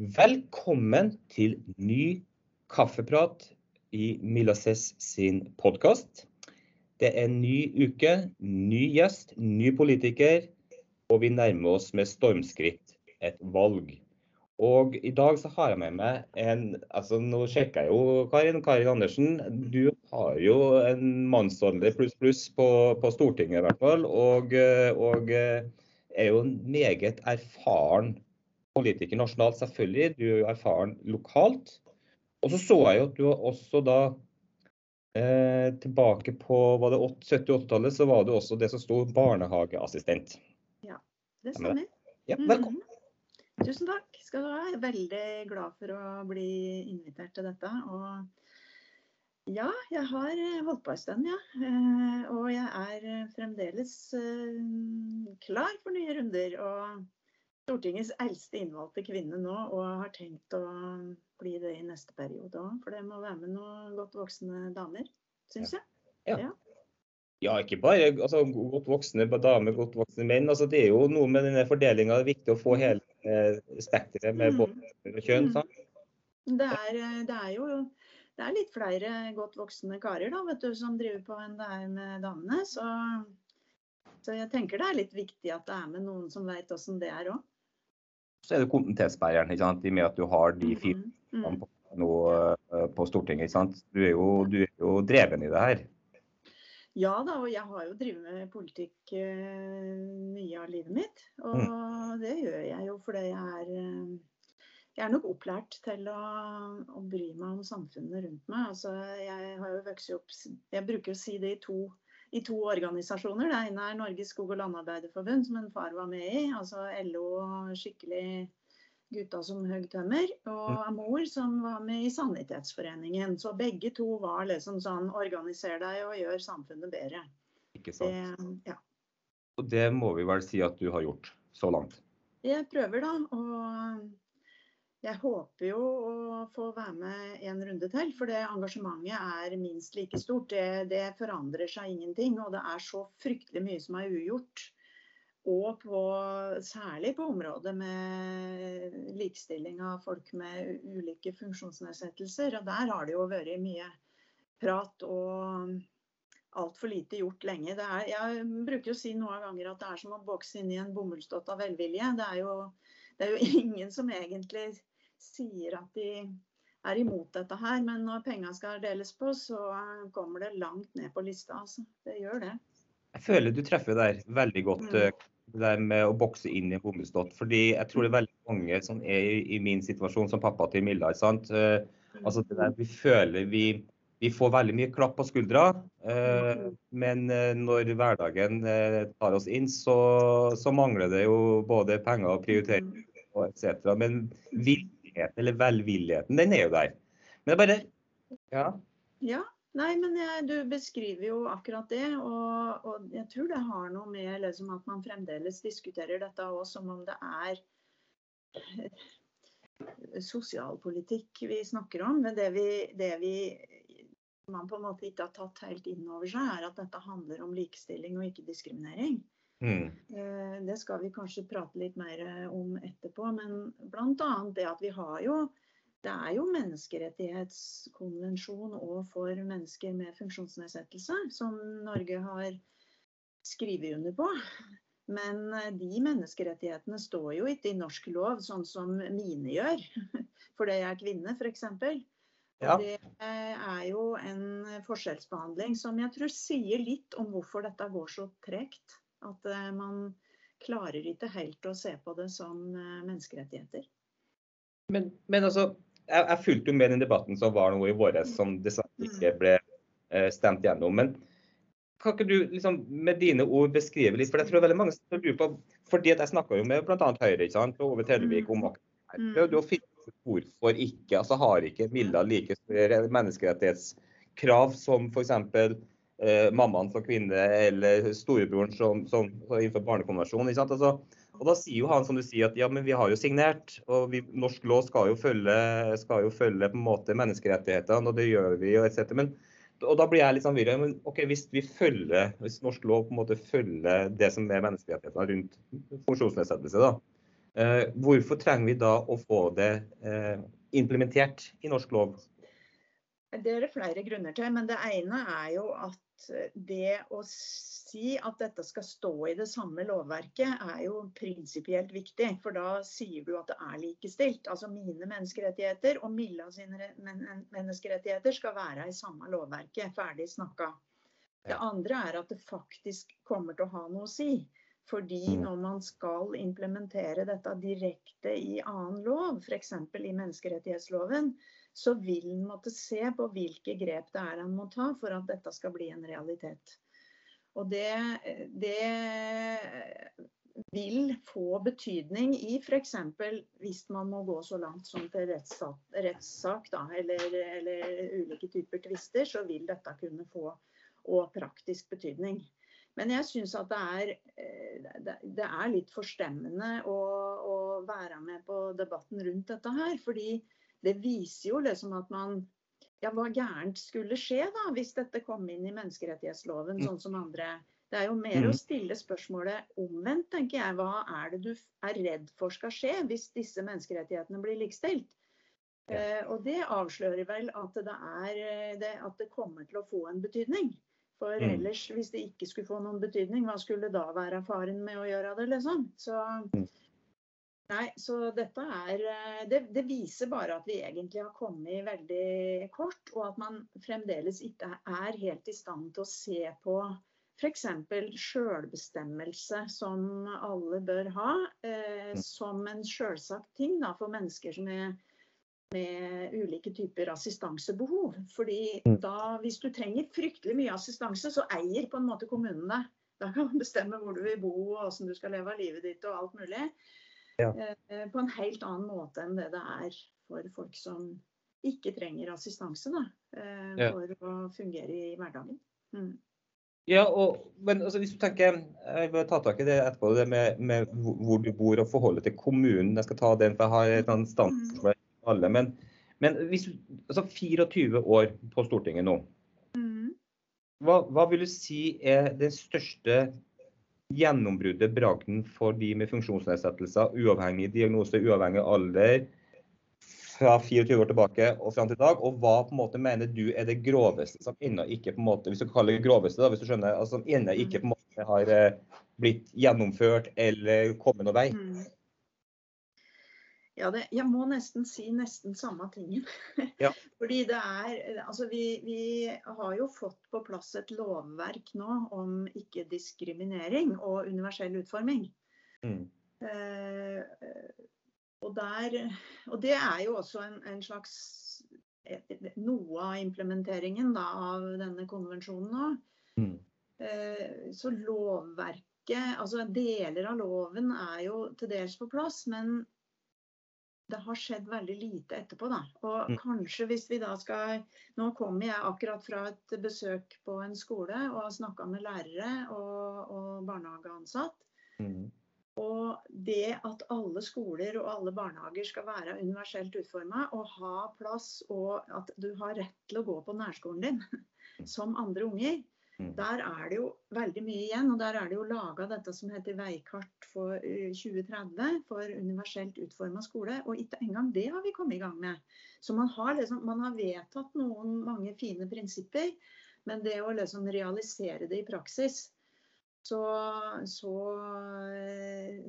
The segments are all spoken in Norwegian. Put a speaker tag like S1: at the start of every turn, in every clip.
S1: Velkommen til ny kaffeprat i Milases sin podkast. Det er en ny uke, ny gjest, ny politiker, og vi nærmer oss med stormskritt et valg. Og i dag så har jeg med meg en altså Nå sjekker jeg jo Karin. Karin Andersen, du har jo en mannsalder pluss pluss på, på, Stortinget i hvert fall. Og, og er jo en meget erfaren politiker nasjonalt, selvfølgelig. Du er jo erfaren lokalt. Og så så jeg jo at du også da eh, tilbake på 70-80-tallet, så var du også det som sto barnehageassistent.
S2: Ja, det stemmer.
S1: Ja, velkommen. Mm.
S2: Tusen takk skal du ha. Jeg er veldig glad for å bli invitert til dette. Og ja, jeg har holdt på en stund, ja. Eh, og jeg er fremdeles eh, klar for nye runder. Og Stortingets eldste innvalgte kvinne nå, og har tenkt å bli det i neste periode òg. For det må være med noen godt voksne damer, syns jeg.
S1: Ja. ja. Ja, ikke bare altså, godt voksne damer, godt voksne menn. Altså, det er jo noe med denne fordelinga. Det er viktig å få hele eh, spekteret med både
S2: mm.
S1: og kjønn. Sant?
S2: Det er, det er, jo det er litt flere godt voksne karer da, vet du, som driver på enn det er med damene. Så, så, jeg tenker det er litt viktig at det er med noen som veit åssen det er òg.
S1: Så er det kontinuitetsbæreren, i med at du har de fire mm, mm. på, eh, på Stortinget. Du er, jo, du er jo dreven i det her.
S2: Ja da, og jeg har jo drevet med politikk uh, mye av livet mitt. Og mm. det gjør jeg jo fordi jeg er uh, jeg er nok opplært til å, å, bry meg om samfunnet rundt meg. Altså, jeg har jo vokst opp Jeg bruker å si det i to, i to organisasjoner. Det ene er Norges skog- og landarbeiderforbund, som en far var med i. Altså LO skikkelig gutta som høgg tømmer, og en mor som var med i Sanitetsforeningen. Så begge to var liksom sånn organiser deg og gjør samfunnet bedre.
S1: Ikke sant. Det, ja. Og det må vi vel si at du har gjort så langt?
S2: Jeg prøver, da. Og jeg håper jo å få være med en runde til. For det engasjementet er minst like stort. Det, det forandrer seg ingenting. Og det er så fryktelig mye som er ugjort. Og på, særlig på området med likestilling av folk med ulike funksjonsnedsettelser. Og der har det jo vært mye prat og altfor lite gjort lenge. Er, jeg bruker å si noen ganger at det er som å bokse inn i en bomullsdott av velvilje. Det er, jo, det er jo ingen som egentlig sier at de er imot dette her, men når penga skal deles på, så kommer det langt ned på lista. Altså. Det gjør det.
S1: Jeg føler du treffer der veldig godt. Mm. Eh, det der med å bokse inn i en bomullsdott. Fordi jeg tror det er veldig mange som er i, min situasjon som pappa til Milla. sant? Uh, altså det der Vi føler vi, vi får veldig mye klapp på skuldra, uh, men uh, når hverdagen tar oss inn, så, så, mangler det jo både penger og prioritering og etc. Men villigheten, eller velvilligheten, den er jo der. Men det er bare
S2: Ja. ja. Nei, men jeg, du beskriver jo akkurat det. Og, og, jeg tror det har noe med liksom, at man fremdeles diskuterer dette òg som om det er eh, sosialpolitikk vi snakker om. Men det vi, det vi man på en måte ikke har tatt helt inn over seg, er at dette handler om likestilling og ikke diskriminering. Mm. Eh, det skal vi kanskje prate litt mer om etterpå. Men bl.a. det at vi har jo det er jo menneskerettighetskonvensjon òg for mennesker med funksjonsnedsettelse, som Norge har skrevet under på. Men eh, de menneskerettighetene står jo ikke i norsk lov, sånn som mine gjør. Fordi jeg er kvinne, f.eks. Ja. Det er jo en forskjellsbehandling som jeg tror sier litt om hvorfor dette går så tregt. At eh, man klarer ikke helt å se på det som eh, menneskerettigheter.
S1: Men, men altså, jeg, jeg fulgte jo med den debatten som var nå i våres, som dessverre ikke ble eh, stemt gjennom. Men kan ikke du liksom, med dine ord beskrive litt, for jeg tror veldig mange som lurer på fordi Jeg snakka jo med bl.a. Høyre ikke sant, og Ove Tellevik om akkurat mm. Prøvde å finne hvorfor ikke altså har ikke Milla like menneskerettighetskrav som f.eks. Eh, mammaen som kvinne eller storebroren som, som, innenfor barnekonvensjonen. ikke sant, altså og Da sier jo han som du sier at ja, men vi har jo signert, og vi, norsk lov skal jo følge, skal jo følge på en måte menneskerettighetene, og det gjør vi jo etc. Men og da blir jeg litt sånn virret. Men ok, hvis vi følger, hvis norsk lov på en måte følger det som er menneskerettighetene rundt funksjonsnedsettelse, da, Eh, hvorfor trenger vi da å få det eh, implementert i norsk lov?
S2: Det er det flere grunner til. Men det ene er jo at det å si at dette skal stå i det samme lovverket, er jo prinsipielt viktig. For da sier du at det er likestilt. Altså mine menneskerettigheter og Milla sine menneskerettigheter skal være i samme lovverket. Ferdig snakka. Det andre er at det faktisk kommer til å ha noe å si. Fordi mm. når man skal implementere dette direkte i annen lov, f.eks. i menneskerettighetsloven, så vil en måtte se på hvilke grep det er en må ta for at dette skal bli en realitet. Og det, det vil få betydning i f.eks. hvis man må gå så langt som til rettssak, eller, eller, ulike typer tvister, så vil dette kunne få og praktisk betydning. Men jeg syns at det er, eh, det er, litt forstemmende å, å være med på debatten rundt dette her. fordi det viser jo liksom at man ja, hva gærent skulle skje da, hvis dette kom inn i menneskerettighetsloven, mm. sånn som andre. Det er jo mer å mm. stille spørsmålet omvendt, tenker jeg. Hva er det du er redd for skal skje hvis disse menneskerettighetene blir likestilt? Eh, og det avslører vel at det, er, eh, det, at det kommer til å få en betydning. For mm. ellers, hvis det ikke skulle få noen betydning, hva skulle da være faren med å gjøre det, liksom? Så Nei, så dette er eh, det, det, viser bare at vi egentlig har kommet veldig kort, og at man fremdeles ikke er helt i stand til å se på f.eks. sjølbestemmelse, som alle bør ha, eh, mm. som en sjølsagt ting da, for mennesker som er med ulike typer assistansebehov. Fordi mm. da, hvis du trenger fryktelig mye assistanse, så eier på en måte kommunen deg. Da kan man bestemme hvor du vil bo og hvordan du skal leve av livet ditt og alt mulig. Ja. Eh, på en helt annen måte enn det det er for folk som ikke trenger assistanse da, eh, ja. for å fungere i hverdagen. Mm.
S1: Ja, og, men altså, hvis du tenker, Jeg vil ta tak i det etterpå, det med, med hvor du bor og forholdet til kommunen. Jeg skal ta den, for jeg har et standpunkt for alle. Men, men hvis, altså 24 år på Stortinget nå. Mm. Hva, hva, vil du si er den største gjennombruddet, bragden for de med funksjonsnedsettelser, uavhengig diagnose, uavhengig alder, fra 24 år tilbake og fram til i dag? Og hva på en måte mener du er det groveste som ennå ikke på en måte, hvis du kaller det groveste, da, hvis du skjønner, altså som ikke på en måte har eh, blitt gjennomført eller kommet noen vei? Mm.
S2: Ja, det, jeg må nesten si nesten samme tingen. Ja. Fordi det er Altså, vi, vi, har jo fått på plass et lovverk nå om ikke-diskriminering og universell utforming. Mm. Eh, og, der, og, det er jo også en, en, slags Noe av implementeringen da, av denne konvensjonen nå. Mm. Eh, så lovverket, altså deler av loven er jo til dels på plass, men det har skjedd veldig lite etterpå, da. Og mm. kanskje hvis vi da skal Nå kommer jeg akkurat fra et besøk på en skole og har snakka med lærere og, og barnehageansatt. Mm. Og det at alle skoler og alle barnehager skal være universelt utforma og ha plass, og at du har rett til å gå på nærskolen din som andre unger, Mm. Der er det jo veldig mye igjen. Og der er det jo laga dette som heter Veikart for 2030 eh, for universelt utforma skole. Og ikke engang det har vi kommet i gang med. Så man har, liksom, man har vedtatt noen mange fine prinsipper, men det å liksom realisere det i praksis så, så eh,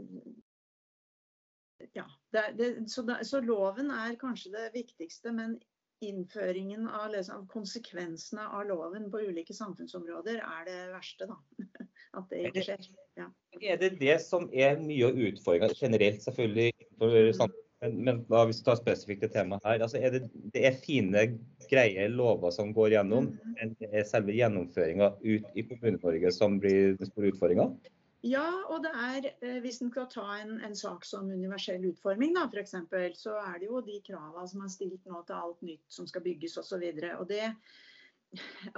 S2: ja, det, det, så, så, loven er kanskje det viktigste, men innføringen av liksom, konsekvensene av loven på ulike samfunnsområder er det verste, da. At det ikke skjer. Ja.
S1: Er det det som er mye av utfordringa generelt, selvfølgelig, for, men, men da, hvis vi tar spesifikt det temaet her. Altså, er det, det, er fine, greie lover som går gjennom, mm. men det er selve gjennomføringa ut i Kommune-Norge som blir den store utfordringa?
S2: Ja, og det er, eh, hvis en skal ta en, en, sak som universell utforming, da, f.eks., så er det jo de kravene som er stilt nå til alt nytt som skal bygges osv.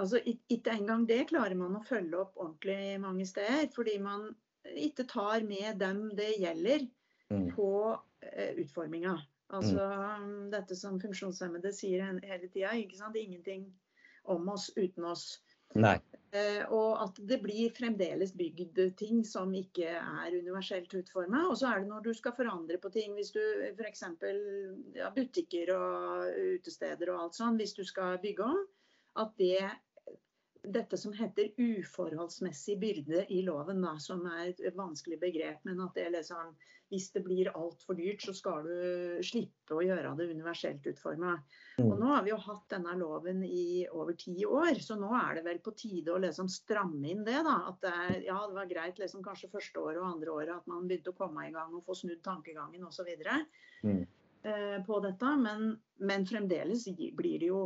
S2: Altså, ikke engang det klarer man å følge opp ordentlig mange steder. Fordi man ikke tar med dem det gjelder, mm. på eh, utforminga. Altså mm. dette som funksjonshemmede sier hele tida. Ingenting om oss uten oss.
S1: Nei.
S2: Eh, og at det blir fremdeles bygd ting som ikke er universelt utforma. Og så er det når du skal forandre på ting, hvis du f.eks. Ja, butikker og utesteder og alt sånn, hvis du skal bygge om, at det dette som heter uforholdsmessig byrde i loven, da, som er et vanskelig begrep. Men at det liksom, hvis det blir altfor dyrt, så skal du slippe å gjøre det universelt utforma. Mm. Og nå har vi jo hatt denne loven i over ti år, så nå er det vel på tide å liksom stramme inn det. da, at det, er, ja, det var greit liksom kanskje første året og andre året at man begynte å komme i gang og få snudd tankegangen osv. Mm. Eh, på dette, men, men fremdeles blir det jo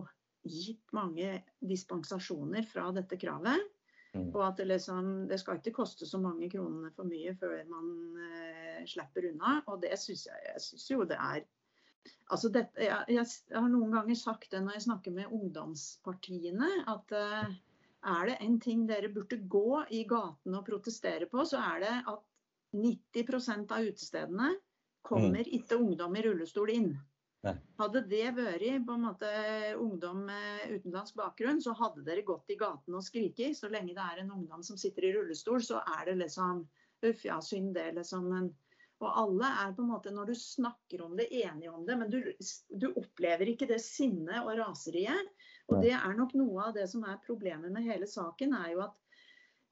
S2: gitt mange dispensasjoner fra dette kravet. Mm. Og at det, liksom, det skal ikke koste så mange kronene for mye før man eh, slipper unna. Og det syns jeg, jeg synes jo det er altså dette, jeg, jeg, har noen ganger sagt det når jeg snakker med ungdomspartiene, at eh, er det en ting dere burde gå i gatene og protestere på, så er det at 90% av utestedene kommer mm. ikke ungdom i rullestol inn. Hadde det vært på en måte ungdom med utenlandsk bakgrunn, så hadde dere gått i gatene og skriket. Så lenge det er en ungdom som sitter i rullestol, så er det liksom Uff, ja, synd det, liksom. Men, og alle er på en måte, når du snakker om det, enige om det, men du, du opplever ikke det sinnet og raseriet. Og det er nok noe av det som er problemet med hele saken, er jo at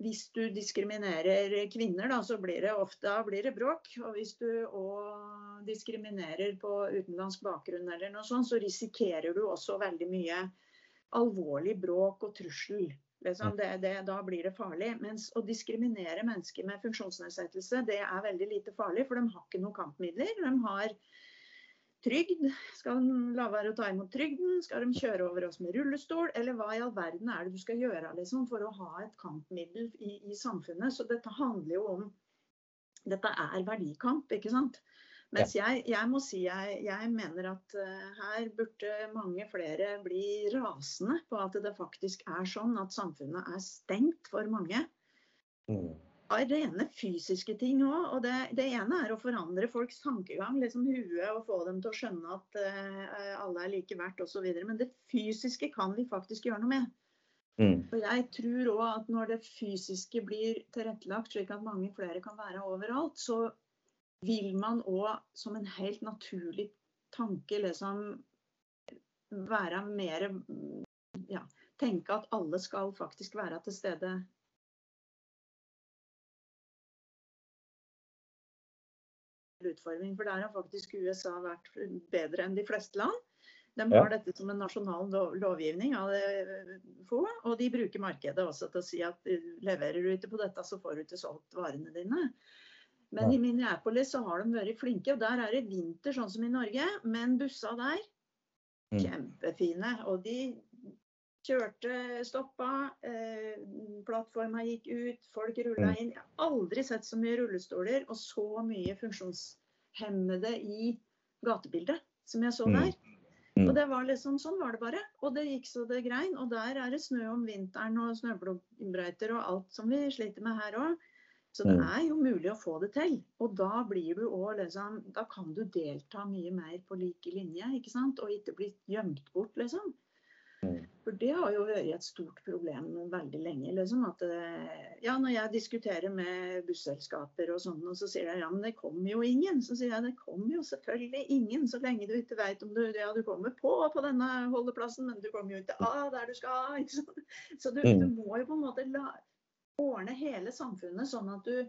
S2: hvis du diskriminerer kvinner, da, så blir det ofte blir det bråk. Og hvis du òg diskriminerer på utenlandsk bakgrunn eller noe sånt, så risikerer du også veldig mye alvorlig bråk og trussel. Liksom. Det, det, da blir det farlig. Mens å diskriminere mennesker med funksjonsnedsettelse, det er veldig lite farlig, for de har ikke noen kampmidler. De har trygd? Skal de la være å ta imot trygden? Skal de kjøre over oss med rullestol? Eller hva i all verden er det du skal gjøre liksom, for å ha et kampmiddel i, i, samfunnet? Så dette handler jo om Dette er verdikamp, ikke sant? Mens jeg, jeg må si jeg, jeg mener at uh, her burde mange flere bli rasende på at det faktisk er sånn at samfunnet er stengt for mange. Mm rene fysiske ting òg. Og det, det, ene er å forandre folks tankegang, liksom huet, og få dem til å skjønne at uh, alle er like verdt osv. Men det fysiske kan vi faktisk gjøre noe med. Mm. Og jeg tror òg at når det fysiske blir tilrettelagt slik at mange flere kan være overalt, så vil man òg som en helt naturlig tanke liksom være mer ja, Tenke at alle skal faktisk være til stede utforming. For der har faktisk USA vært bedre enn de fleste land. De har ja. dette som en nasjonal lovgivning av det få, og de bruker markedet også til å si at eh, leverer du ikke på dette, så får du ikke solgt varene dine. Men ja. i Minneapolis så har de vært flinke, og der er det vinter sånn som i Norge. Men bussa der, mm. kjempefine. Og de kjørte, stoppa, eh, plattforma gikk ut, folk rulla mm. inn. Jeg har aldri sett så mye rullestoler og så mye funksjonshemmede i gatebildet som jeg så mm. der. Og det var liksom, Sånn var det bare. Og det gikk så det grein. Og der er det snø om vinteren og snøblombrøyter og alt som vi sliter med her òg. Så det er jo mulig å få det til. Og da blir du også liksom Da kan du delta mye mer på like linje, ikke sant? Og ikke bli gjemt bort, liksom. Mm. For det har jo vært et stort problem veldig lenge. Liksom, at, eh, ja, når jeg diskuterer med busselskaper og sånn, og så sier de ja, men det kommer jo ingen. Så sier jeg det kommer jo selvfølgelig ingen, så lenge du ikke vet om du ja, du kommer på på denne holdeplassen, men du kommer jo ikke av der du skal. Ikke sant? Så du, du, mm. må jo på en måte la, ordne hele samfunnet sånn at du,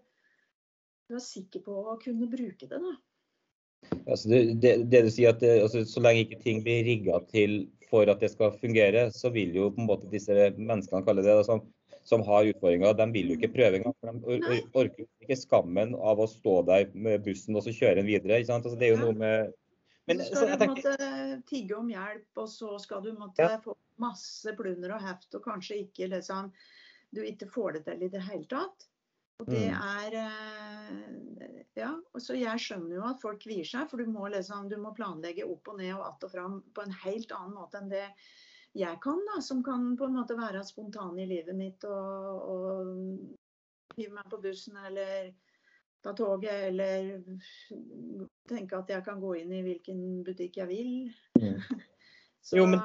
S2: du er sikker på å kunne bruke det. da.
S1: Altså det, det, det, du sier at det, altså, Så lenge ikke ting blir rigga til for at det skal fungere, så vil jo på en måte disse menneskene kalle det, som, som har utfordringer, de vil jo ikke prøve engang. For de or, or, orker ikke skammen av å stå der med bussen og så kjøre den videre. ikke sant? Altså, det er jo noe med
S2: men, så skal så, du tenker... måtte tigge om hjelp, og så skal du måtte ja. få masse plunder og heft, og kanskje ikke liksom Du ikke får det til i det hele tatt. Og det mm. er eh, og så jeg skjønner jo at folk kvier seg, for du må, liksom, du må planlegge opp og ned og att og fram på en helt annen måte enn det jeg kan, da, som kan på en måte være spontan i livet mitt og, og hive meg på bussen eller ta toget eller tenke at jeg kan gå inn i hvilken butikk jeg vil.
S1: Mm. Så, jo, men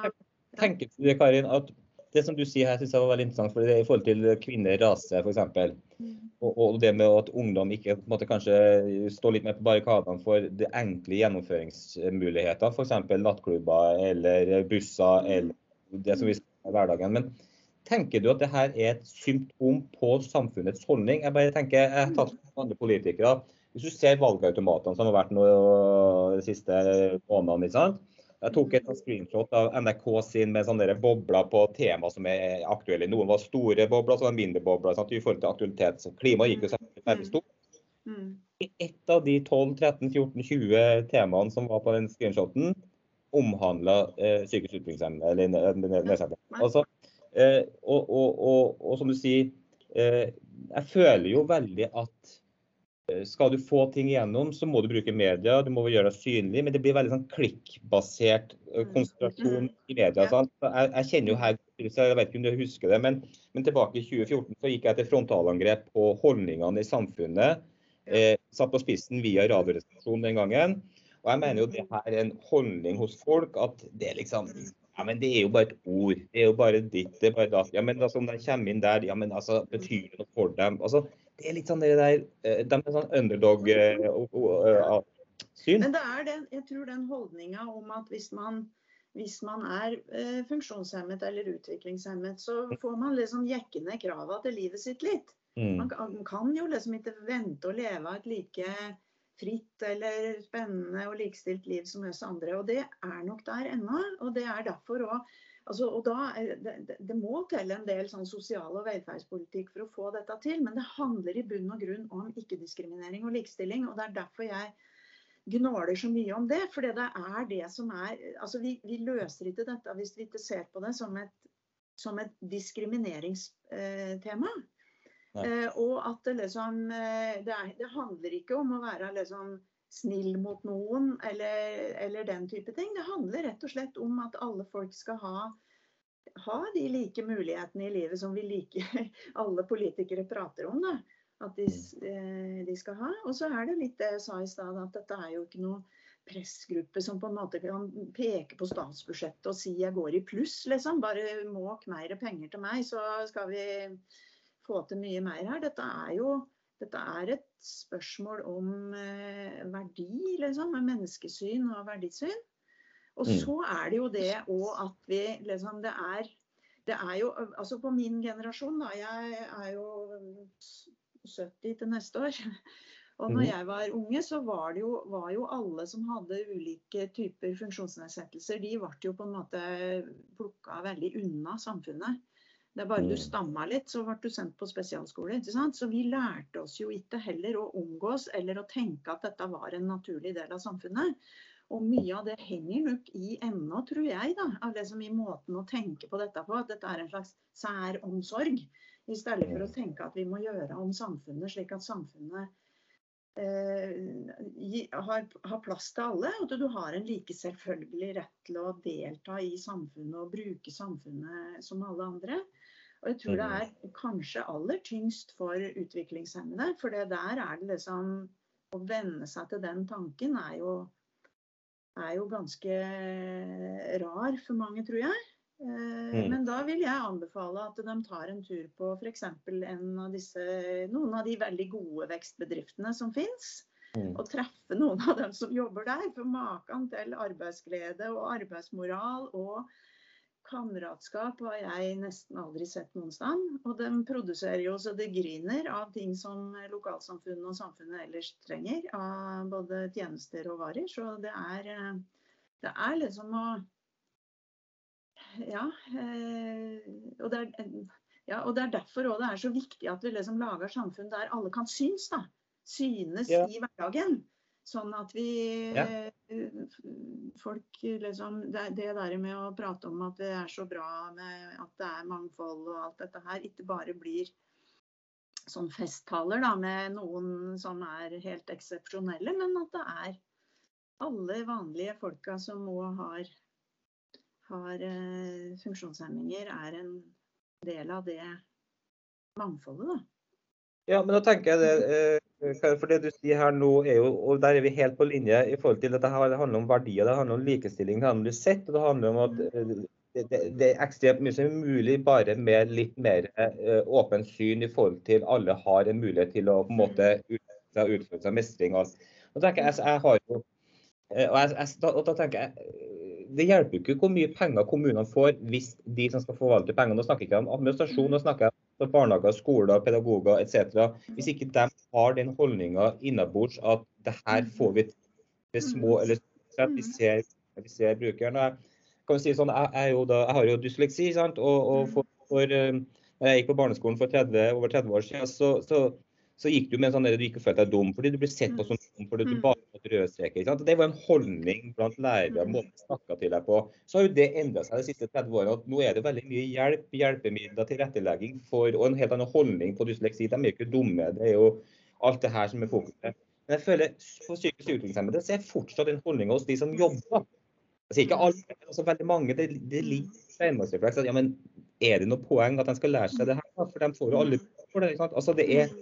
S1: tenker du det, Karin, at det som du sier her, synes jeg var veldig interessant. for det er I forhold til kvinner, rase f.eks. Mm. Og, og det med at ungdom ikke måte, kanskje står litt mer på barrikadene for de enkle gjennomføringsmuligheter. F.eks. nattklubber eller busser mm. eller det som vi ser i hverdagen. Men tenker du at dette er et symptom på samfunnets holdning? Jeg bare tenker, jeg har tatt andre politikere. Hvis du ser valgautomatene som har vært nå de siste månedene, ikke sant? Jeg tok et screenshot av NRK sin med sånne bobler på tema som er aktuelle. Noen var store bobler, så var mindre bobler. Sant? i forhold til aktualitet. Klima gikk jo selvfølgelig veldig stort. Et Ett av de 12-13-14-20 temaene som var på den screenshoten, omhandla eh, psykisk utviklingshemmede eller nedsatte. Altså, eh, og, og, og, og, som du sier, eh, jeg føler jo veldig at skal du få ting igjennom, så må du bruke media, du må gjøre deg synlig. Men det blir veldig sånn klikkbasert eh, mm. konsentrasjon i media. Jeg, jeg, kjenner jo her, jeg vet ikke om du husker det, men, men, tilbake i 2014 så gikk jeg til frontalangrep på holdningene i samfunnet. Eh, satt på spissen via Radioresepsjonen den gangen. Og jeg mener jo det her er en holdning hos folk at det er liksom ja, men det er jo bare et ord. Det er jo bare ditt, det er bare datt. Ja, men altså, om de kommer inn der, ja, men altså, betyr det noe for dem? Altså, det er litt sånn det der eh, De er sånn underdog-syn.
S2: Eh, Men det er den, jeg tror den holdninga om at hvis man, hvis man er eh, funksjonshemmet eller utviklingshemmet, så får man liksom jekke ned krava til livet sitt litt. Mm. Man, man, kan jo liksom ikke vente å leve et like fritt eller spennende og likestilt liv som oss andre. Og det er nok der ennå. Og det er derfor òg Altså, og da, det, det, må til en del sånn sosial- og velferdspolitikk for å få dette til. Men det handler i bunn og grunn om ikke-diskriminering og likestilling. og Det er derfor jeg gnåler så mye om det. For det er det som er altså vi, vi, løser ikke dette hvis vi ikke ser på det som et, som et diskrimineringstema. Eh, og at det liksom eh, det, er, det handler ikke om å være liksom snill mot noen, eller, eller, den type ting. Det handler rett og slett om at alle folk skal ha, ha de like mulighetene i livet som vi like, alle politikere prater om. Da. At de, eh, de, skal ha. Og så er det litt det jeg sa i stad, at dette er jo ikke noe pressgruppe som på en måte kan peke på statsbudsjettet og si jeg går i pluss, liksom. Bare måk mer penger til meg, så skal vi få til mye mer her. Dette er jo dette er et spørsmål om eh, verdi, liksom. Menneskesyn og verdisyn. Og mm. så er det jo det òg at vi liksom Det er det er jo Altså på min generasjon, da. Jeg er jo 70 til neste år. Og når mm. jeg var unge, så var det jo, var jo alle som hadde ulike typer funksjonsnedsettelser, de ble jo på en måte plukka veldig unna samfunnet. Det er bare du mm. stamma litt, så ble du sendt på spesialskole. ikke sant? Så vi lærte oss jo ikke heller å omgås eller å tenke at dette var en naturlig del av samfunnet. Og mye av det henger nok i ennå, tror jeg, da, av det som i måten å tenke på dette på. At dette er en slags sær omsorg. I stedet for å mm. tenke at vi må gjøre om samfunnet slik at samfunnet eh, har, har, plass til alle. Og at du har en like selvfølgelig rett til å delta i samfunnet og bruke samfunnet som alle andre. Og jeg tror det mm. er kanskje aller tyngst for utviklingshemmede. For det der er det liksom Å venne seg til den tanken er jo, er jo ganske rar for mange, tror jeg. Eh, mm. Men da vil jeg anbefale at de tar en tur på f.eks. noen av de veldig gode vekstbedriftene som fins. Mm. Og treffe noen av dem som jobber der. For maken til arbeidsglede og arbeidsmoral og Kameratskap har jeg nesten aldri sett noen sted. Og de produserer jo så det griner av ting som lokalsamfunnet og samfunnet ellers trenger. Av både tjenester og varer. Så det er, det er liksom å Ja. Eh, og det er, ja, og det er derfor det er så viktig at vi liksom lager samfunn der alle kan synes. da. Synes ja. i hverdagen. Sånn at vi ja. Eh, folk liksom det, det, der med å prate om at det er så bra med at det er mangfold og alt dette her, ikke bare blir sånn festtaler da, med noen som er helt eksepsjonelle, men at det er alle vanlige folka som òg har, har uh, funksjonshemminger, er en del av det mangfoldet. da.
S1: Ja, men da tenker jeg det, eh, for det du sier her nå er jo, og der er vi helt på linje i forhold til at det handler om verdier, det handler om likestilling, det handler om sett, og det handler om at eh, det, det, det, er ekstremt mye som er mulig bare med litt mer uh, åpent syn i forhold til alle har en mulighet til å på en måte utføre seg mestring. Og, og tenker jeg, jeg har jo, uh, og, jeg, jeg, og da tenker jeg det hjelper ikke hvor mye penger kommunene får hvis de som skal forvalte pengene, nå snakker jeg ikke om administrasjon, nå snakker jeg om barnehager, skoler, pedagoger etc. Hvis ikke de har den holdninga innabords at det her får vi til små eller stort, vi ser, vi ser brukeren. Jeg, kan si sånn, jeg, jo da, jeg har jo dysleksi, sant? og, og for, for, eh, når jeg gikk på barneskolen for 30, over 30 år siden, så, så så gikk du med en sånn der du ikke følte deg dum fordi du ble sett på mm. som dum fordi du mm. bare hadde røde streker. Det var en holdning blant lærere, mm. måten de snakka til deg på. Så har jo det endra seg de siste 30 årene. at Nå er det veldig mye hjelp, hjelpemidler, tilrettelegging for, og en helt annen holdning på dysleksi. De er jo ikke dumme. Det er jo alt det her som er fokuset. Men jeg føler for psykisk utviklingshemmede så er fortsatt den holdninga hos de som jobber. Altså ikke alle, men også veldig mange. Det, det ligger at, Ja, men er det noe poeng at de skal lære seg det her? For de får jo alle for det. Altså, det er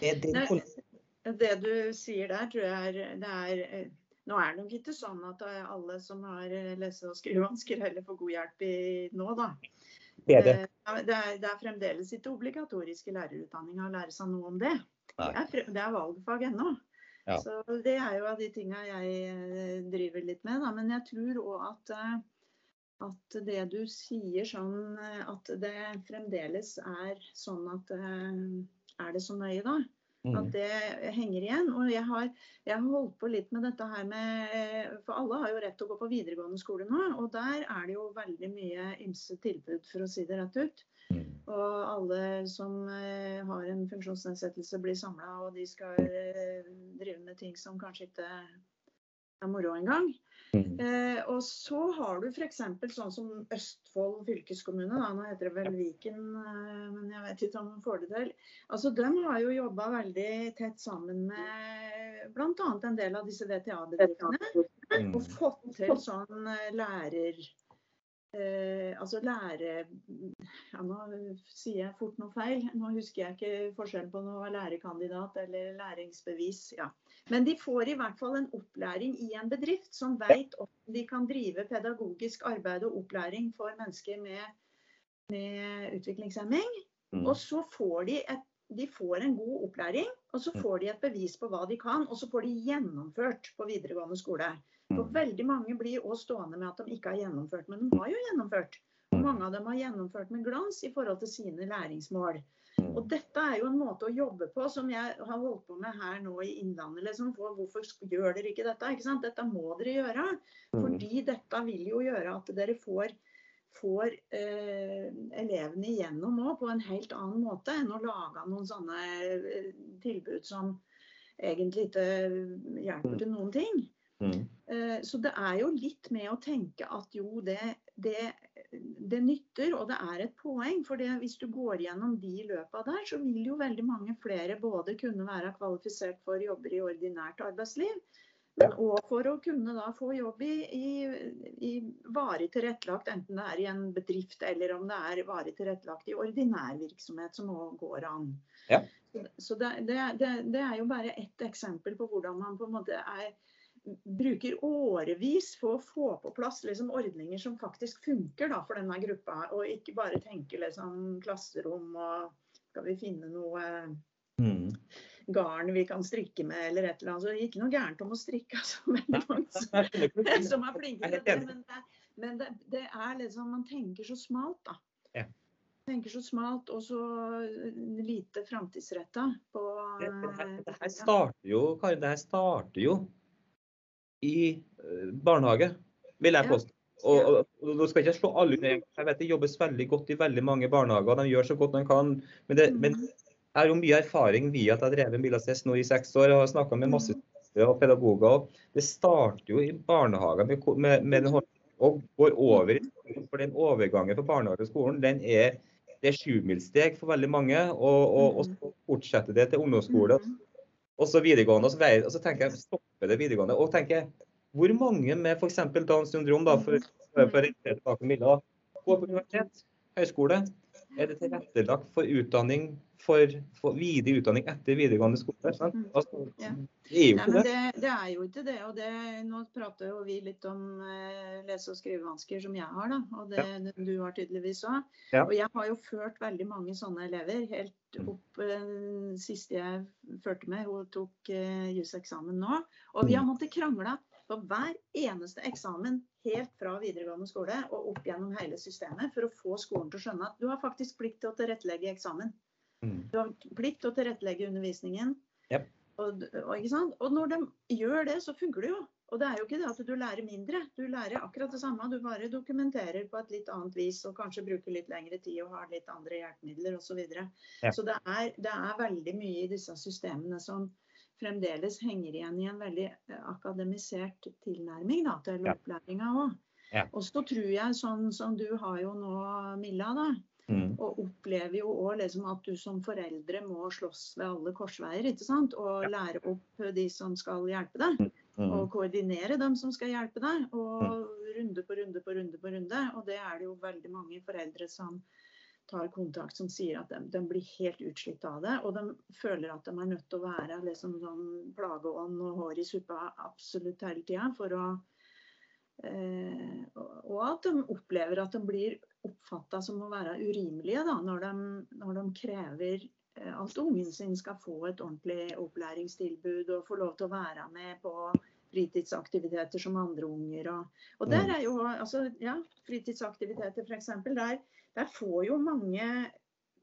S2: det, det, det, du sier der, tror jeg er, det er eh, Nå er det nok ikke sånn at alle som har eh, lese- og skrivevansker heller får god hjelp i nå, da.
S1: Det.
S2: Eh, det er, det er fremdeles ikke obligatorisk i lærerutdanninga å lære seg noe om det. Det er, det er valgfag ennå. Ja. Så Det er jo av de tinga jeg driver litt med. Da. Men jeg tror òg at, at det du sier sånn at det fremdeles er sånn at er det så nøye da? At mm. det henger igjen. Og jeg har, jeg har, holdt på litt med dette her med For alle har jo rett til å gå på videregående skole nå. Og der er det jo veldig mye ymse tilbud, for å si det rett ut. Mm. Og alle som eh, har en funksjonsnedsettelse blir samla, og de skal eh, drive med ting som kanskje ikke er moro engang. Mm. Eh, og så har du f.eks. sånn som Østfold fylkeskommune, da, nå heter det vel Viken, eh, men jeg vet ikke om de får det til. Altså, De har jo jobba veldig tett sammen med bl.a. en del av disse VTA-bedriftene. Mm. Og fått til sånn eh, lærer Eh, altså lære ja, Nå sier jeg fort noe feil. Nå husker jeg ikke forskjellen på noe lærekandidat eller læringsbevis. Ja. Men de får i hvert fall en opplæring i en bedrift som vet om de kan drive pedagogisk arbeid og opplæring for mennesker med, med utviklingshemming. Mm. Og så får de, et, de får en god opplæring, og så mm. får de et bevis på hva de kan. Og så får de gjennomført på videregående skole. For mm. veldig mange blir også stående med at de ikke har gjennomført, men de har jo gjennomført. Og mm. mange av dem har gjennomført med glans i forhold til sine læringsmål. Mm. Og dette er jo en måte å jobbe på som jeg har holdt på med her nå i Innlandet. Liksom, for hvorfor gjør dere ikke dette? Ikke dette må dere gjøre. Fordi dette vil jo gjøre at dere får, får eh, elevene igjennom òg på en helt annen måte enn å lage noen sånne eh, tilbud som egentlig ikke hjelper til noen ting. Mm. Eh, så det er jo litt med å tenke at jo, det, det, det nytter, og det er et poeng. For hvis du går gjennom de løpa der, så vil jo veldig mange flere både kunne være kvalifisert for jobber i ordinært arbeidsliv, men òg for å kunne da få jobb i, i, i, varig tilrettelagt, enten det er i en bedrift eller om det er varig tilrettelagt i ordinær virksomhet, som òg går an. Ja. Så det, det, det, er jo bare ett eksempel på hvordan man på en måte er bruker årevis for å få på plass liksom, ordninger som faktisk funker da, for denne gruppa. Og ikke bare tenke liksom, klasserom og skal vi finne noe mm. garn vi kan strikke med eller et eller annet. Så det er ikke noe gærent om å strikke, altså. Mange som er flinke til det. Men, det, men det, det, er liksom Man tenker så smalt, da. Ja. Tenker så smalt og så lite framtidsretta på
S1: det, det, her, det her starter jo, Kari, det her starter jo i eh, barnehage, vil jeg påstå. Og, og, og, skal ikke slå alle under Jeg vet det jobbes veldig godt i veldig mange barnehager. De gjør så godt de kan. Men, det, men jeg har jo mye erfaring via at jeg har drevet Milasess nå i seks år og har snakka med masse og pedagoger. Det starter jo i barnehager med, med, med den og går over i skolen. For den overgangen fra barnehage til skolen den er det er sjumilssteg for veldig mange. Og, og, og så fortsetter det til ungdomsskole og så videregående. Og så, veier, og så tenker jeg stopper det videregående. Og tenker hvor mange med f.eks. Downs syndrom, da, for, for, tilbake Milla, går på universitet, høyskole, er det tilrettelagt for utdanning for, for videre utdanning etter videregående skole? Sant? Altså,
S2: Ja.
S1: det er jo ikke det.
S2: det, det er jo ikke det. og det, Nå prater jo vi litt om eh, lese- og skrivevansker som jeg har, da. Og det du har tydeligvis òg.
S1: Ja.
S2: Og jeg har jo ført veldig mange sånne elever. Helt
S1: Mm.
S2: opp den siste jeg førte med, hun tok uh, juseksamen nå. Og vi har
S1: Mm.
S2: måttet krangle på hver eneste eksamen helt fra videregående skole og opp gjennom hele systemet for å få skolen til å skjønne at du har faktisk plikt til å tilrettelegge eksamen.
S1: Mm.
S2: Du har plikt til å tilrettelegge undervisningen.
S1: Yep.
S2: Og, og, og når de gjør det, så funker det jo. Og det er jo ikke det at du lærer mindre. Du lærer akkurat det samme. Du bare dokumenterer på et litt annet vis og kanskje bruker litt lengre tid og har litt andre hjelpemidler osv. Så, videre.
S1: Ja.
S2: så det er, det er veldig mye i disse systemene som fremdeles henger igjen i en veldig eh, akademisert tilnærming da, til
S1: Ja.
S2: opplæringa òg.
S1: Ja.
S2: Og så tror jeg, sånn som du har jo nå, Milla, da,
S1: Mm.
S2: og opplever jo òg liksom at du som foreldre må slåss ved alle korsveier. ikke sant? Og lære opp de som skal hjelpe deg.
S1: Mm.
S2: Og koordinere dem som skal hjelpe deg. Og runde på runde på runde på runde. Og det er det jo veldig mange foreldre som tar kontakt som sier at de, de blir helt utslitt av det. Og de føler at de er nødt til å være liksom sånn plageånd og hår i suppa absolutt hele tida for å Eh, og- at de opplever at de blir oppfatta som å være urimelige da, når, de, når de krever at ungen sin skal få et ordentlig opplæringstilbud og få lov til å være med på fritidsaktiviteter som andre unger. Og, og der er jo altså, ja, fritidsaktiviteter f.eks. Der, der får jo mange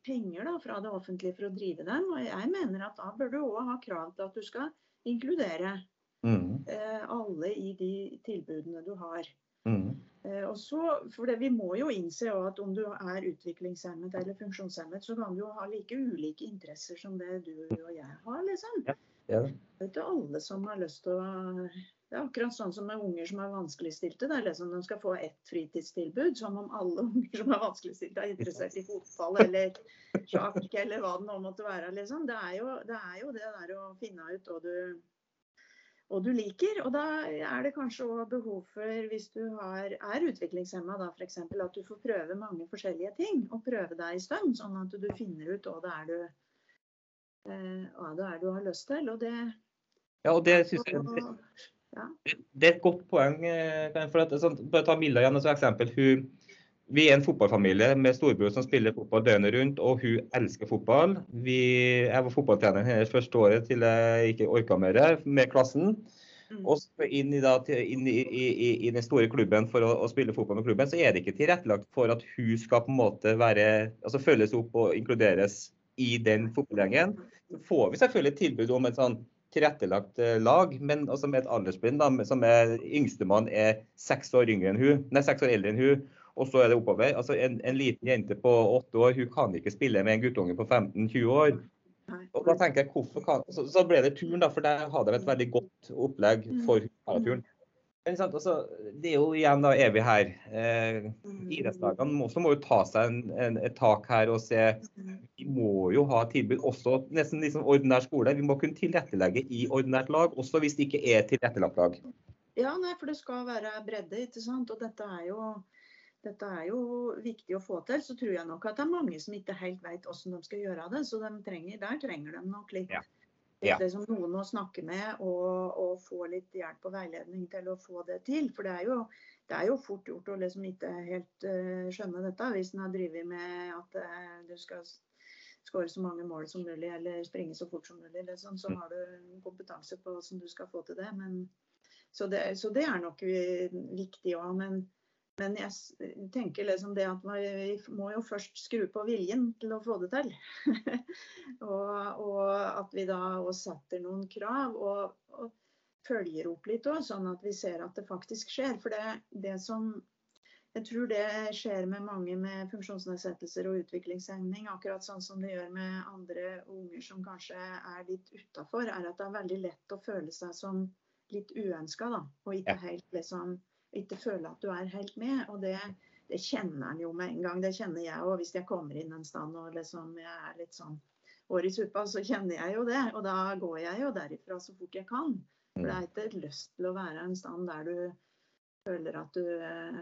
S2: penger da, fra det offentlige for å drive dem. Og jeg mener at da bør du òg ha krav til at du skal inkludere
S1: Mm.
S2: eh, alle i de tilbudene du har.
S1: Mm.
S2: Eh, og så, for det, Vi må jo innse at om du er utviklingshemmet eller funksjonshemmet, så kan du jo ha like ulike interesser som det du og jeg har. liksom.
S1: Ja.
S2: Det er ikke alle som har lyst til å Det er akkurat sånn som med unger som er vanskeligstilte. Det er liksom De skal få ett fritidstilbud, som om alle unger som er vanskeligstilte er interessert i fotball eller sjakk eller hva det nå måtte være. liksom. Det er jo det, er jo det der å finne ut hva du og du liker. Og da er det kanskje òg behov for, hvis du har, er utviklingshemma, da f.eks., at du får prøve mange forskjellige ting. Og prøve deg i stund, sånn at du finner ut hva det er du, eh, hva det er du har lyst til. Og det,
S1: Ja, og det synes jeg
S2: og,
S1: det er et godt poeng. eh, for at, sånn, bare ta Milla igjen som eksempel. Hun, vi er en fotballfamilie med storebror som spiller fotball døgnet rundt, og hun elsker fotball. Vi, jeg var fotballtrener hennes første året til jeg ikke orka mer med klassen.
S2: mm,
S1: Og så inn, i, da, inn i, i, i den store klubben for å, å spille fotball med klubben, så er det ikke tilrettelagt for at hun skal på en måte være, altså følges opp og inkluderes i den fotballgjengen. Så får vi selvfølgelig et tilbud om et sånn tilrettelagt eh, lag, men også med et aldersblind da, som er yngstemann er seks år yngre enn hun, nei, seks år eldre enn hun, og så er det oppover. Altså en, en liten jente på åtte år, hun kan ikke spille med en guttunge på 15-20 år. Og da tenker jeg, hvorfor kan, så, så ble det turn, da, for der hadde de et veldig godt opplegg for paraturen. Men sant, altså, det er jo igjen, da er vi her. Eh, Idrettslagene må, må jo ta seg en, en, et tak her og se Vi må jo ha tilbud også nesten liksom ordinær skole. Vi må kunne tilrettelegge i ordinært lag, også hvis det ikke er tilrettelagt lag.
S2: Ja, nei, for det skal være bredde, ikke sant. Og dette er jo dette er jo viktig å få til, så tror jeg nok at det er mange som ikke helt vet hvordan de skal gjøre det. Så de trenger, der trenger de nok litt,
S1: Ja. Ja.
S2: Det som noen å snakke med og, og få litt hjelp og veiledning til å få det til. For det er jo, det er jo fort gjort å liksom ikke helt uh, skjønne dette hvis en har drevet med at uh, du skal skåre så mange mål som mulig eller springe så fort som mulig. Liksom. Så
S1: Mm.
S2: har du kompetanse på hvordan du skal få til det. Men, så, det så det er nok vi- viktig òg. Men, men jeg tenker liksom det at vi må jo først skru på viljen til å få det til. og, og at vi da òg setter noen krav og, og følger opp litt òg, sånn at vi ser at det faktisk skjer. For det, det som jeg tror det skjer med mange med funksjonsnedsettelser og utviklingshemning, akkurat sånn som det gjør med andre unger som kanskje er litt utafor, er at det er veldig lett å føle seg som litt uønska, da. Og ikke helt liksom Ikke føle at du er helt med. Og det, det kjenner en jo med en gang. Det kjenner jeg òg hvis jeg kommer inn en stand og liksom jeg er litt sånn hår i suppa, så kjenner jeg jo det. Og da går jeg jo derifra så fort jeg kan. For det er ikke lyst til å være en stand der du føler at du eh,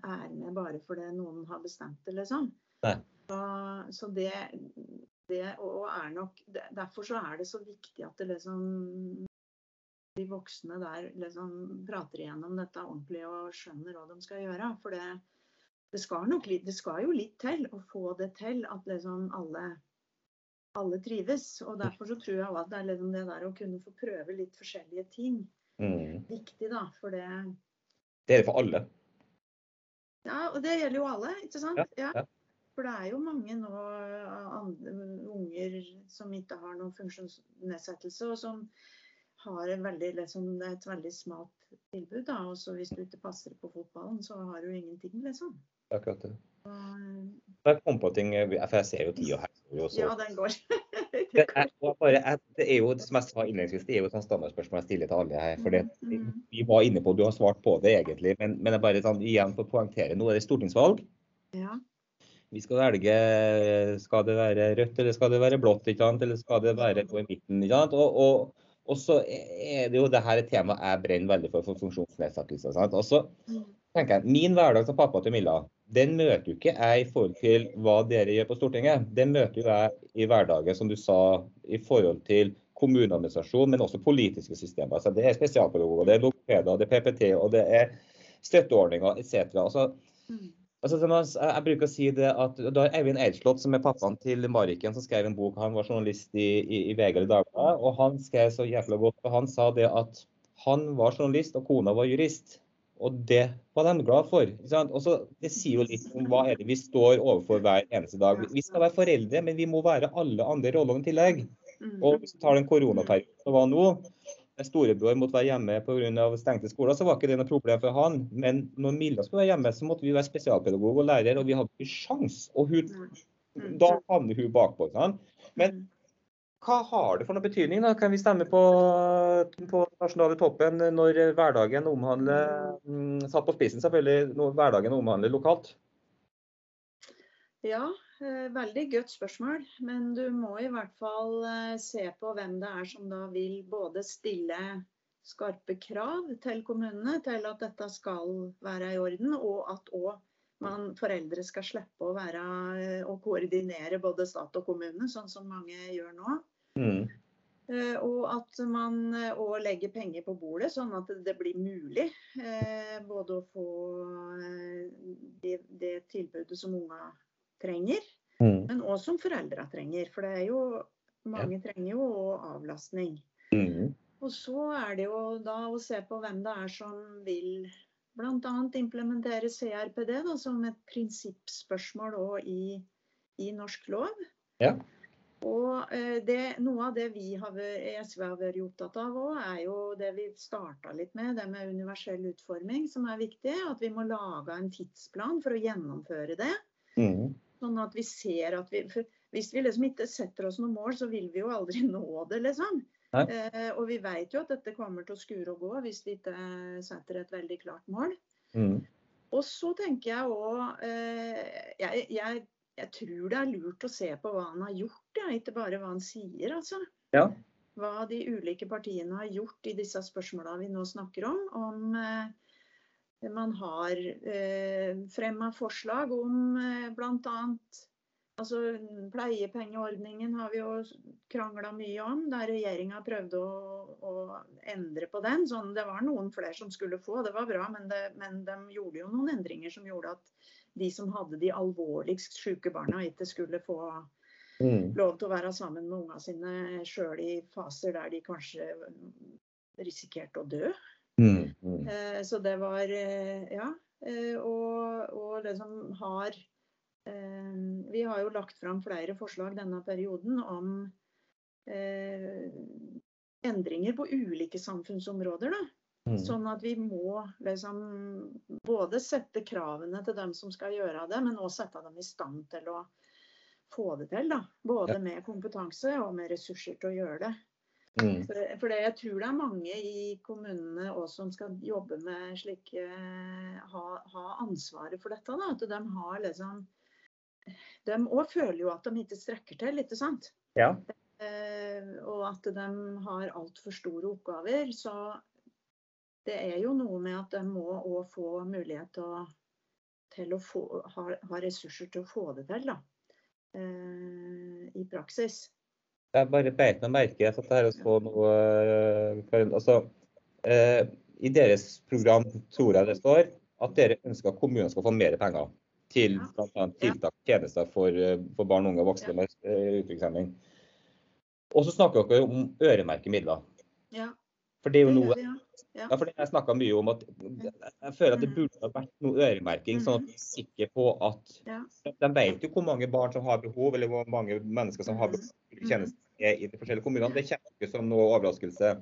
S2: er med bare fordi noen har bestemt det, liksom. Så, så det, det og er nok Derfor så er det så viktig at det liksom de voksne der liksom prater igjennom dette ordentlig og skjønner hva de skal gjøre. For det, det, skal, nok, det skal jo litt til å få det til at liksom alle, alle trives. Og derfor så tror jeg at det er liksom det der å kunne få prøve litt forskjellige ting
S1: Mm.
S2: viktig, da. For det
S1: Det er det for alle.
S2: Ja, og det gjelder jo alle, ikke sant?
S1: Ja, ja.
S2: For det er jo mange nå andre, unger som ikke har noen funksjonsnedsettelse, og som har en veldig, liksom, et veldig smalt tilbud. da, og så Hvis du ikke passer på fotballen, så har du ingenting, liksom.
S1: Akkurat det.
S2: Og,
S1: Jeg kom på ting, for jeg ser jo tida her. Også.
S2: ja, den går.
S1: Det er, bare, det er jo som jeg sa innledningsvis, det er jo et sånt standardspørsmål jeg stiller til alle her. for det,
S2: Mm.
S1: Vi var inne på, du har svart på det egentlig, men, men jeg bare sånn, igjen for å poengtere. Nå er det stortingsvalg.
S2: ja.
S1: Vi skal velge skal det være rødt eller skal det være blått, eller skal det være på i midten. Og, og, og så er det jo det her et tema jeg brenner veldig for, for funksjonsnedsettelser. Og så tenker jeg, Min hverdag som pappa til Milla, den møter jo ikke jeg i forhold til hva dere gjør på Stortinget. Den møter jo jeg i hverdagen, som du sa, i forhold til kommuneadministrasjon, men også politiske systemer. Altså, det er spesialpedagoger, det er logopeder, det er PPT og det er støtteordninger etc. Altså,
S2: Mm.
S1: Altså, jeg, bruker å si det at da Eivind Eidslott, som er pappaen til Mariken, som skrev en bok, han var journalist i, i, i VG eller Dagbladet, og han skrev så jævla godt. og Han sa det at han var journalist og kona var jurist. Og det var de glad for. ikke sant? Og Det sier jo litt om hva er det vi står overfor hver eneste dag. Vi skal være foreldre, men vi må være alle andre roller i tillegg.
S2: Mm.
S1: Og hvis vi tar den koronaperioden som var nå, storebror måtte være hjemme pga. stengte skoler, så var ikke det noe problem for han. Men når Milla skulle være hjemme, så måtte vi være spesialpedagog og lærer, og vi hadde ikke sjans. Og hun,
S2: Mm.
S1: da havner hun bakpå. Sånn. Men
S2: Mm.
S1: hva har det for noe betydning? da? Kan vi stemme på, på nasjonale toppen når hverdagen omhandler mm, Satt på spissen, selvfølgelig, når hverdagen omhandler lokalt?
S2: Ja, veldig godt spørsmål. Men du må i hvert fall eh, se på hvem det er som da vil både stille skarpe krav til kommunene til at dette skal være i orden, og at òg man foreldre skal slippe å være eh, og koordinere både stat og kommune, sånn som mange gjør nå.
S1: Mm.
S2: Eh, Og at man òg legger penger på bordet, sånn at det blir mulig eh, både å få eh, det, det tilbudet som unga trenger,
S1: Mm.
S2: men òg som foreldra trenger. For det er jo mange trenger jo avlastning.
S1: Mm.
S2: Og så er det jo da å se på hvem det er som vil bl.a. implementere CRPD da, som et prinsippspørsmål òg i, i norsk lov.
S1: Ja.
S2: Og eh, det, Noe av det vi har, SV har vært opptatt av òg, er jo det vi starta litt med, det med universell utforming, som er viktig. At vi må lage en tidsplan for å gjennomføre det.
S1: Mm.
S2: Sånn at vi ser at vi for Hvis vi liksom ikke setter oss noen mål, så vil vi jo aldri nå det, liksom. Eh, og vi vet jo at dette kommer til å skure og gå hvis vi ikke setter et veldig klart mål.
S1: Mm.
S2: Og så tenker jeg òg eh, jeg, jeg, jeg tror det er lurt å se på hva han har gjort, ja, ikke bare hva han sier, altså.
S1: Ja.
S2: Hva de ulike partiene har gjort i disse spørsmåla vi nå snakker om. Om eh, man har eh, fremma forslag om eh, bl.a. Altså, pleiepengeordningen har vi jo krangla mye om, der regjeringa prøvde å, å endre på den. Sånn, det var noen flere som skulle få, det var bra, men, det, men de gjorde jo noen endringer som gjorde at de som hadde de alvorligst syke barna, ikke skulle få
S1: Mm.
S2: lov til å være sammen med ungene sine sjøl i faser der de kanskje risikerte å dø.
S1: Mm. Mm.
S2: Eh, Så det var eh, Ja. eh, Og, og liksom har Vi har jo lagt fram flere forslag denne perioden om endringer på ulike samfunnsområder. da.
S1: Mm.
S2: Sånn at vi må liksom både sette kravene til dem som skal gjøre det, men også sette dem i stand til å få det til. da. Både
S1: Ja.
S2: med kompetanse og med ressurser til å gjøre det.
S1: Mm.
S2: For, for det, jeg tror det er mange i kommunene også som skal jobbe med slike ha, ha ansvaret for dette. Da. At de har liksom De òg føler jo at de ikke strekker til, ikke sant.
S1: Ja.
S2: Eh, og at de har altfor store oppgaver. Så det er jo noe med at de må òg få mulighet til å, til å få, ha, ha, ressurser til å få det til da, eh, i praksis.
S1: Jeg bare beit meg merke satt her og så noe Karin, altså, eh, I deres program tror jeg det står at dere ønsker at kommunene skal få mer penger til bl.a. tiltak og tjenester for, eh, for, barn, unge og voksne med uh, utviklingshemming. Og så snakker dere om øremerkemidler.
S2: Ja.
S1: For det er jo noe ja. fordi Jeg snakka mye om at jeg føler at det burde ha vært noe øremerking, sånn at vi er sikre på at De vet jo hvor mange barn som har behov, eller hvor mange mennesker som har behov for tjenester i de forskjellige kommunene. Det kommer ikke som noe overraskelse.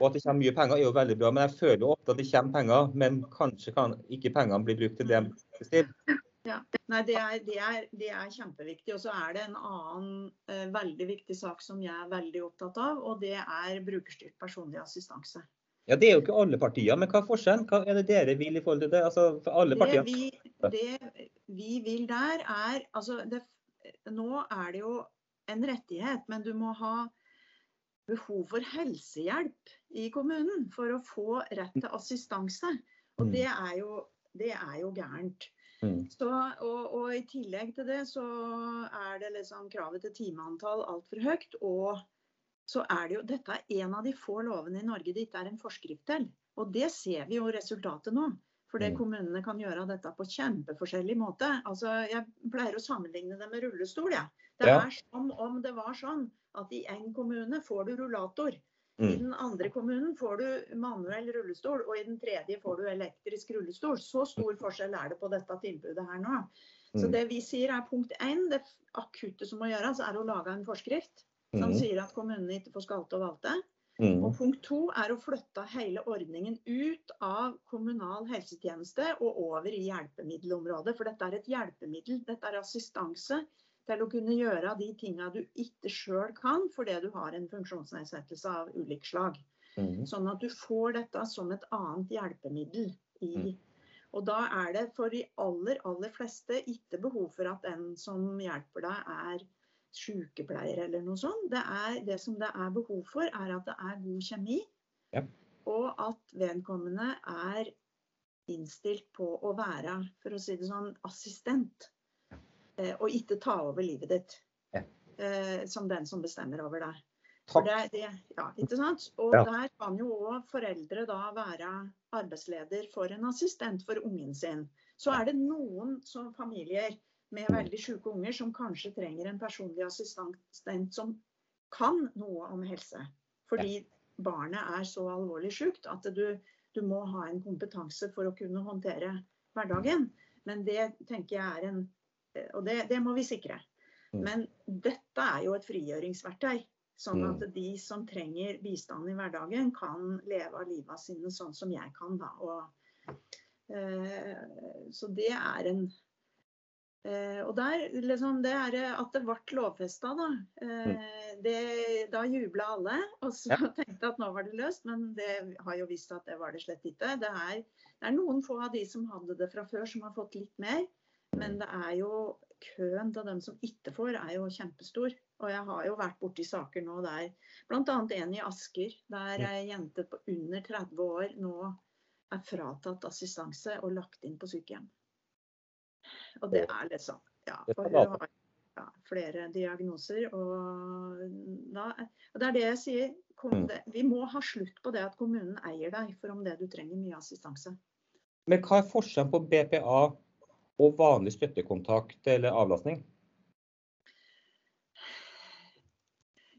S1: Og at det kommer mye penger er jo veldig bra, men jeg føler ofte at det kommer penger, men kanskje kan ikke pengene bli brukt til det de bestiller.
S2: Ja. Nei, det er, det, er, det er, kjempeviktig. Og så er det en annen eh, veldig viktig sak som jeg er veldig opptatt av, og det er brukerstyrt personlig assistanse.
S1: Ja, Det er jo ikke alle partier, men hva er forskjellen? Hva er det dere vil i forhold til det? Altså, for alle partier?
S2: Det vi, det vi vil der er altså det, Nå er det jo en rettighet, men du må ha behov for helsehjelp i kommunen for å få rett til assistanse. Og det er jo, det er jo gærent. Mm. Så, og, og, I tillegg til det så er det liksom kravet til timeantall altfor høyt. Og så er det jo, dette er en av de få lovene i Norge det ikke er en forskrift til. Og det ser vi jo resultatet nå. For det kommunene kan gjøre dette på kjempeforskjellig måte. Altså, jeg pleier å sammenligne det med rullestol. Ja. Det er ja. som om det var sånn at i en kommune får du rullator. Mm. I den andre kommunen får du manuell rullestol, og i den tredje får du elektrisk rullestol. Så stor forskjell er det på dette tilbudet her nå. Så mm. det vi sier er punkt én, det akutte som må gjøres, er å lage en forskrift som mm. sier at kommunene ikke får skalte og valte. Mm. Og punkt to er å flytte hele ordningen ut av kommunal helsetjeneste og over i hjelpemiddelområdet. For dette er et hjelpemiddel. Dette er assistanse til å kunne gjøre de tinga du ikke sjøl kan fordi du har en funksjonsnedsettelse av ulik slag. Mm. Sånn at du får dette som et annet hjelpemiddel i mm. Og da er det for de aller, aller fleste ikke behov for at den som hjelper deg, er sykepleier eller noe sånt. Det, er, det som det er behov for, er at det er god kjemi. Ja. Og at vedkommende er innstilt på å være, for å si det sånn, assistent. Eh, og ikke ta over livet ditt ja. Eh, som den som bestemmer over deg. Det, det, ja, ikke sant? Og ja. der kan jo òg foreldre da være arbeidsleder for en assistent for ungen sin. Så er det noen som familier med veldig syke unger som kanskje trenger en personlig assistent som kan noe om helse. Fordi barnet er så alvorlig sykt at du, du må ha en kompetanse for å kunne håndtere hverdagen. Men det tenker jeg er en og det, det, må vi sikre. Mm. Men dette er jo et frigjøringsverktøy. Sånn at mm. de som trenger bistand i hverdagen, kan leve av livet sine sånn som jeg kan. Da. Og, eh, så det er en Og der, liksom, det er at det ble lovfesta, da. Eh, det, da jubla alle. Og så ja. tenkte at nå var det løst, men det har jo vist at det var det slett ikke. Det er, det er noen få av de som hadde det fra før, som har fått litt mer. Men det er jo køen til dem som ikke får, er jo kjempestor. Og jeg har jo vært borti saker nå der bl.a. en i Asker, der ei jente på under 30 år nå er fratatt assistanse og lagt inn på sykehjem. Og det er liksom Ja, for hun har ja, flere diagnoser. Og, da, og, det er det jeg sier. Det, Vi må ha slutt på det at kommunen eier deg for om det du trenger mye assistanse.
S1: Men hva er forskjellen på BPA og vanlig støttekontakt eller avlastning?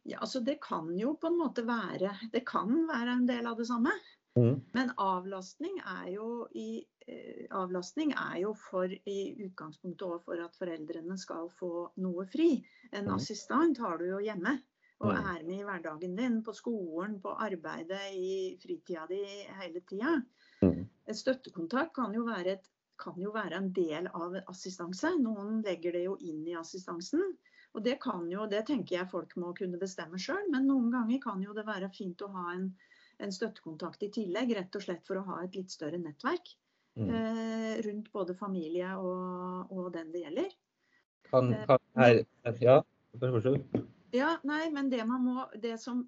S2: Ja, altså Det kan jo på en måte være Det kan være en del av det samme. Mm. Men avlastning er jo i eh, avlastning er jo for i utgangspunktet òg for at foreldrene skal få noe fri. En mm. assistent har du jo hjemme og mm. er med i hverdagen din, på skolen, på arbeidet, i fritida di hele tida. Mm. Et støttekontakt kan jo være et kan jo være en del av assistanse. Noen legger det jo inn i assistansen. Og det kan jo, det tenker jeg folk må kunne bestemme sjøl, men noen ganger kan jo det være fint å ha en, en støttekontakt i tillegg, rett og slett for å ha et litt større nettverk mm. eh, rundt både familie og, og, den det gjelder.
S1: Kan, eh, kan her, ja,
S2: ja, nei, men det man må Det som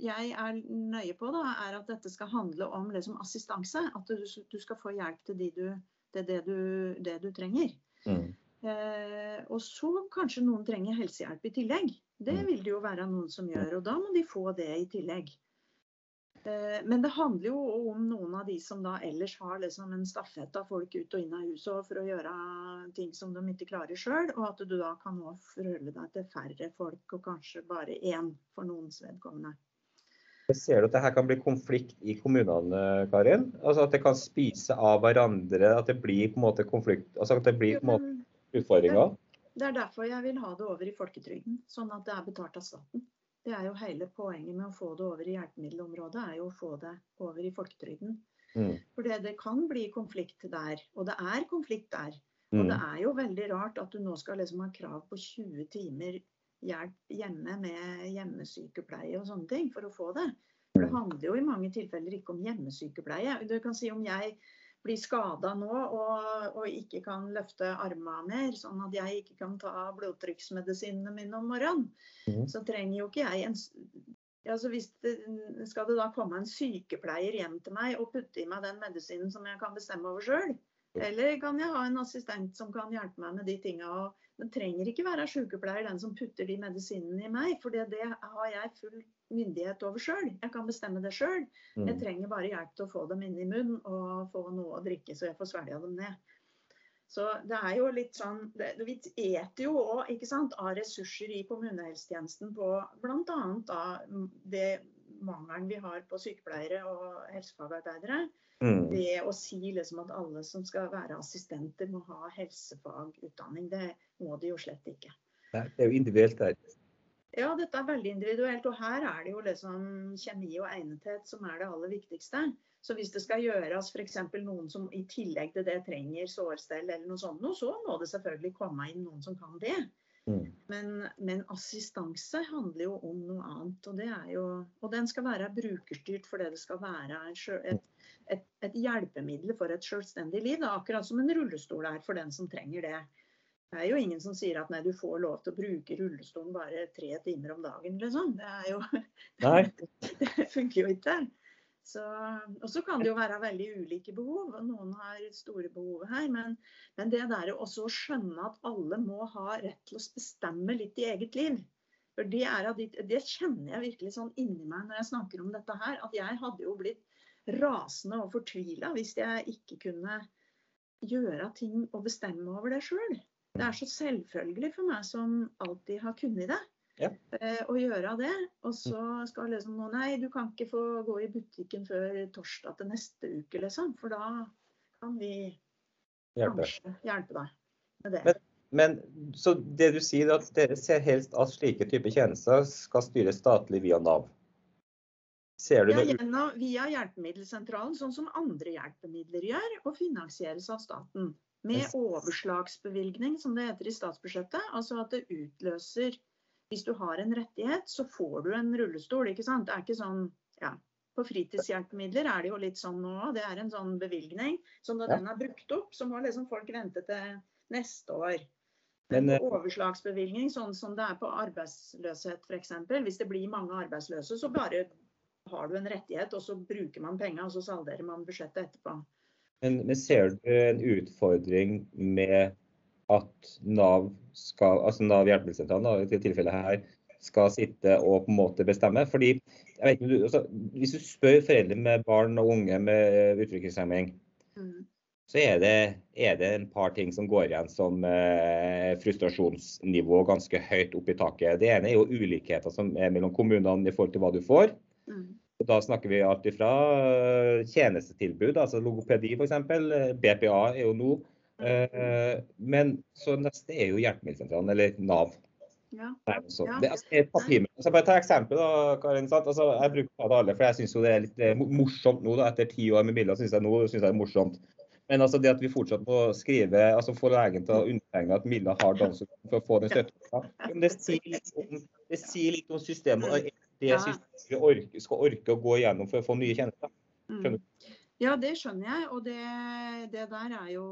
S2: jeg er nøye på, da, er at dette skal handle om liksom, assistanse. At du, du, skal få hjelp til de du, det, det, du, det du trenger. Mm. Eh, og så kanskje noen trenger helsehjelp i tillegg. Det mm. vil det jo være noen som gjør. Og da må de få det i tillegg. Eh, men det handler jo om noen av de som da ellers har liksom en stafett av folk ut og inn av huset for å gjøre ting som de ikke klarer sjøl, og at du da kan nå forholde deg til færre folk, og kanskje bare én for noens vedkommende.
S1: Ser du at det her kan bli konflikt i kommunene, Karin? Altså At det kan spise av hverandre? At det blir på en måte konflikt? Altså at det blir på en måte utfordringer?
S2: Det er derfor jeg vil ha det over i folketrygden, sånn at det er betalt av staten. Det er jo hele poenget med å få det over i hjelpemiddelområdet, er jo å få det over i folketrygden. Mm. For det, det, kan bli konflikt der, og det er konflikt der. Mm. Og det er jo veldig rart at du nå skal liksom ha krav på 20 timer hjelp hjemme med hjemmesykepleie og sånne ting for å få det. For det mm. handler jo i mange tilfeller ikke om hjemmesykepleie. Du kan si om jeg blir skada nå og, og, ikke kan løfte armene mer, sånn at jeg ikke kan ta blodtrykksmedisinene mine om morgenen, mm. så trenger jo ikke jeg en altså hvis det, Skal det da komme en sykepleier hjem til meg og putte i meg den medisinen som jeg kan bestemme over sjøl? Eller kan jeg ha en assistent som kan hjelpe meg med de tinga? Det trenger ikke være sykepleier den som putter de medisinene i meg, for det, det har jeg full myndighet over sjøl. Jeg kan bestemme det sjøl. Mm. Jeg trenger bare hjelp til å få dem inn i munnen og få noe å drikke så jeg får svelga dem ned. Så det er jo litt sånn det, Vi eter jo òg av ressurser i kommunehelsetjenesten på bl.a. det mangelen vi har på sykepleiere og helsefagarbeidere. Mm. Det å si liksom at alle som skal være assistenter må ha helsefagutdanning, det må de jo slett ikke.
S1: Nei, det er jo individuelt der.
S2: Ja, dette er veldig individuelt. Og her er det jo liksom kjemi og egnethet som er det aller viktigste. Så hvis det skal gjøres f.eks. noen som i tillegg til det trenger sårstell eller noe sånt, så må det selvfølgelig komme inn noen som kan det. Mm. Men, men, assistanse handler jo om noe annet. Og, jo, og den skal være brukerstyrt fordi det skal være et, et, et hjelpemiddel for et selvstendig liv. Da. Akkurat som en rullestol er for den som trenger det. Det er jo ingen som sier at nei, du får lov til å bruke rullestolen bare tre timer om dagen, liksom. Det er jo Det funker jo ikke. Så, og så kan det jo være veldig ulike behov. Noen har store behov her. Men, men det der også å skjønne at alle må ha rett til å bestemme litt i eget liv. For det, de, det kjenner jeg virkelig sånn inni meg når jeg snakker om dette her. At jeg hadde jo blitt rasende og fortvila hvis jeg ikke kunne gjøre ting og bestemme over det sjøl. Det er så selvfølgelig for meg som alltid har kunnet det. Ja. Eh, å gjøre det. Og så skal liksom nå Nei, du kan ikke få gå i butikken før torsdag til neste uke, liksom. For da kan vi hjelpe. kanskje hjelpe deg med det.
S1: Men, men, så det du sier, at dere ser helst at slike typer tjenester skal styres statlig via Nav?
S2: Ser du ja, gjennom, via hjelpemiddelsentralen, sånn som andre hjelpemidler gjør, og finansieres av staten. Med overslagsbevilgning, som det heter i statsbudsjettet. Altså at det utløser hvis du har en rettighet, så får du en rullestol. ikke sant? Det er ikke sånn ja, På fritidshjelpemidler er det jo litt sånn nå. Det er en sånn bevilgning. Så når den er brukt opp, så må liksom folk vente til neste år. Men på eh, overslagsbevilgning, sånn som det er på arbeidsløshet f.eks. Hvis det blir mange arbeidsløse, så bare har du en rettighet, og så bruker man penga, og så salderer man budsjettet etterpå.
S1: Men, men ser du en utfordring med at Nav skal, altså Nav hjelpemiddelsentralen i tilfellet her, skal sitte og på en måte bestemme. Fordi, vet altså, Hvis du spør foreldre med barn og unge med utviklingshemming, mm. så er det, er det, en par ting som går igjen som eh, frustrasjonsnivå ganske høyt opp i taket. Det ene er jo ulikheter som er mellom kommunene i forhold til hva du får. Mm. Og da snakker vi alt ifra eh, tjenestetilbud, altså logopedi f.eks. BPA er jo nå Eh, men så neste er jo hjelpemiddelsentralen, eller Nav. Ja. Nei, ja. det, altså, et papir, altså, bare ta eksempel, da, Karin. Altså, jeg bruker det alle, for jeg syns det er litt eh, morsomt nå. da, Etter ti år med Milla syns jeg nå synes jeg det er morsomt. Men altså det at vi fortsatt må skrive, altså få legen til å undertegne at Milla har Downs for å få den støtta, det, sier litt om, det sier litt om systemet. Det systemet vi orker, skal orke å gå igjennom for å få nye tjenester.
S2: Mm. Ja, det skjønner jeg. Og det, det, der er jo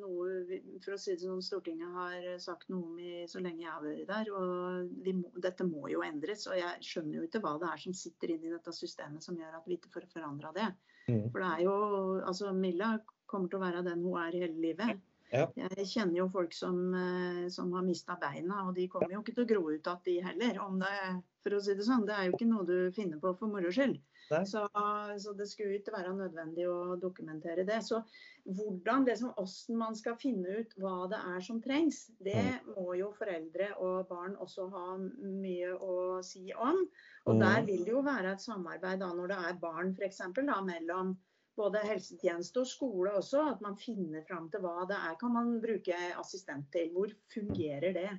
S2: noe for å si det som Stortinget har sagt noe om i, så lenge jeg har vært der. Og må, dette må jo endres. Og jeg skjønner jo ikke hva det er som sitter inni dette systemet som gjør at vi ikke får forandra det. Mm. For det er jo Altså, Milla kommer til å være den hun er i hele livet. Ja. Jeg kjenner jo folk som, eh, som har mista beina, og de kommer jo ikke til å gro ut igjen, de heller. Om det, for å si det sånn, det er jo ikke noe du finner på for moro skyld. Så, så, det skulle ikke være nødvendig å dokumentere det. Så hvordan, liksom, hvordan man skal finne ut hva det er som trengs, det mm. må jo foreldre og barn også ha mye å si om. Og der mm. vil det jo være et samarbeid da når det er barn f.eks. mellom både helsetjeneste og skole også, at man finner fram til hva det er. Kan man bruke assistent til? Hvor fungerer det?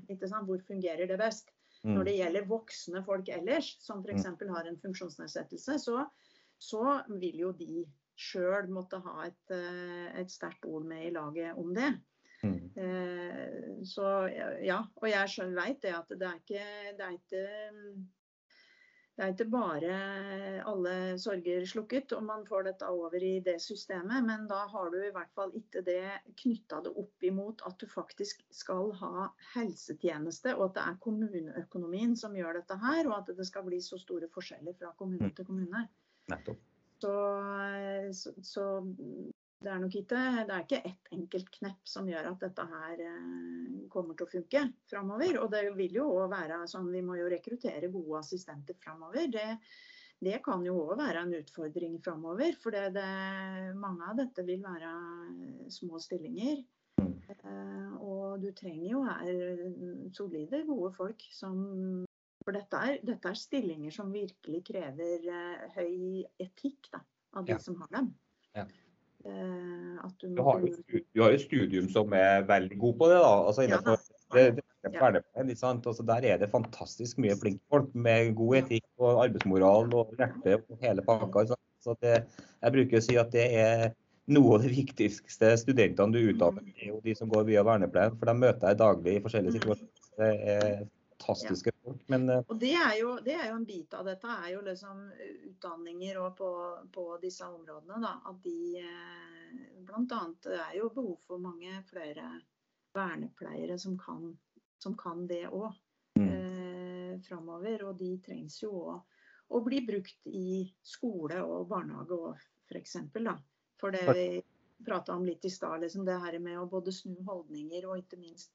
S2: Hvor fungerer det best? Mm. Når det gjelder voksne folk ellers, som f.eks. Mm. har en funksjonsnedsettelse, så, så vil jo de sjøl måtte ha et, eh, et sterkt ord med i laget om det. Mm. Eh, så ja, og jeg sjøl veit det at det er ikke, det er ikke det er ikke bare alle sorger slukket om man får dette over i det systemet, men da har du i hvert fall ikke det knytta det opp imot at du faktisk skal ha helsetjeneste, og at det er kommuneøkonomien som gjør dette her, og at det skal bli så store forskjeller fra kommune til kommune.
S1: Nettopp.
S2: Så, så, så det er nok ikke, det er ikke ett enkelt knepp som gjør at dette her eh, kommer til å funke framover. Og det vil jo òg være sånn vi må jo rekruttere gode assistenter framover. Det, det, kan jo òg være en utfordring framover. For det, det, mange av dette vil være små stillinger. Eh, og du trenger jo her solide, gode folk som For dette er, dette er stillinger som virkelig krever høy etikk da, av de ja. som har dem. Ja.
S1: Eh, du, du, har jo, du, har jo, studium som er veldig god på det. da, altså innenfor ja, det, det ferdigpleien, altså, Der er det fantastisk mye flinke folk med god etikk og arbeidsmoral og hjerte og hele pakka. Så det, jeg bruker å si at det er noe av de viktigste studentene du utdanner, mm. er jo de som går via vernepleien. For de møter jeg daglig i forskjellige mm. situasjoner. Det er fantastiske ja. folk. Men,
S2: uh, og det er, jo, det er, jo, en bit av dette, er jo liksom utdanninger på, på, disse områdene. Da, at de eh, det er jo behov for mange flere vernepleiere som kan, som kan det òg mm. eh, framover. Og de trengs jo òg å bli brukt i skole og barnehage òg, f.eks. For, for det vi prata om litt i stad, liksom det her med å både snu holdninger og ikke minst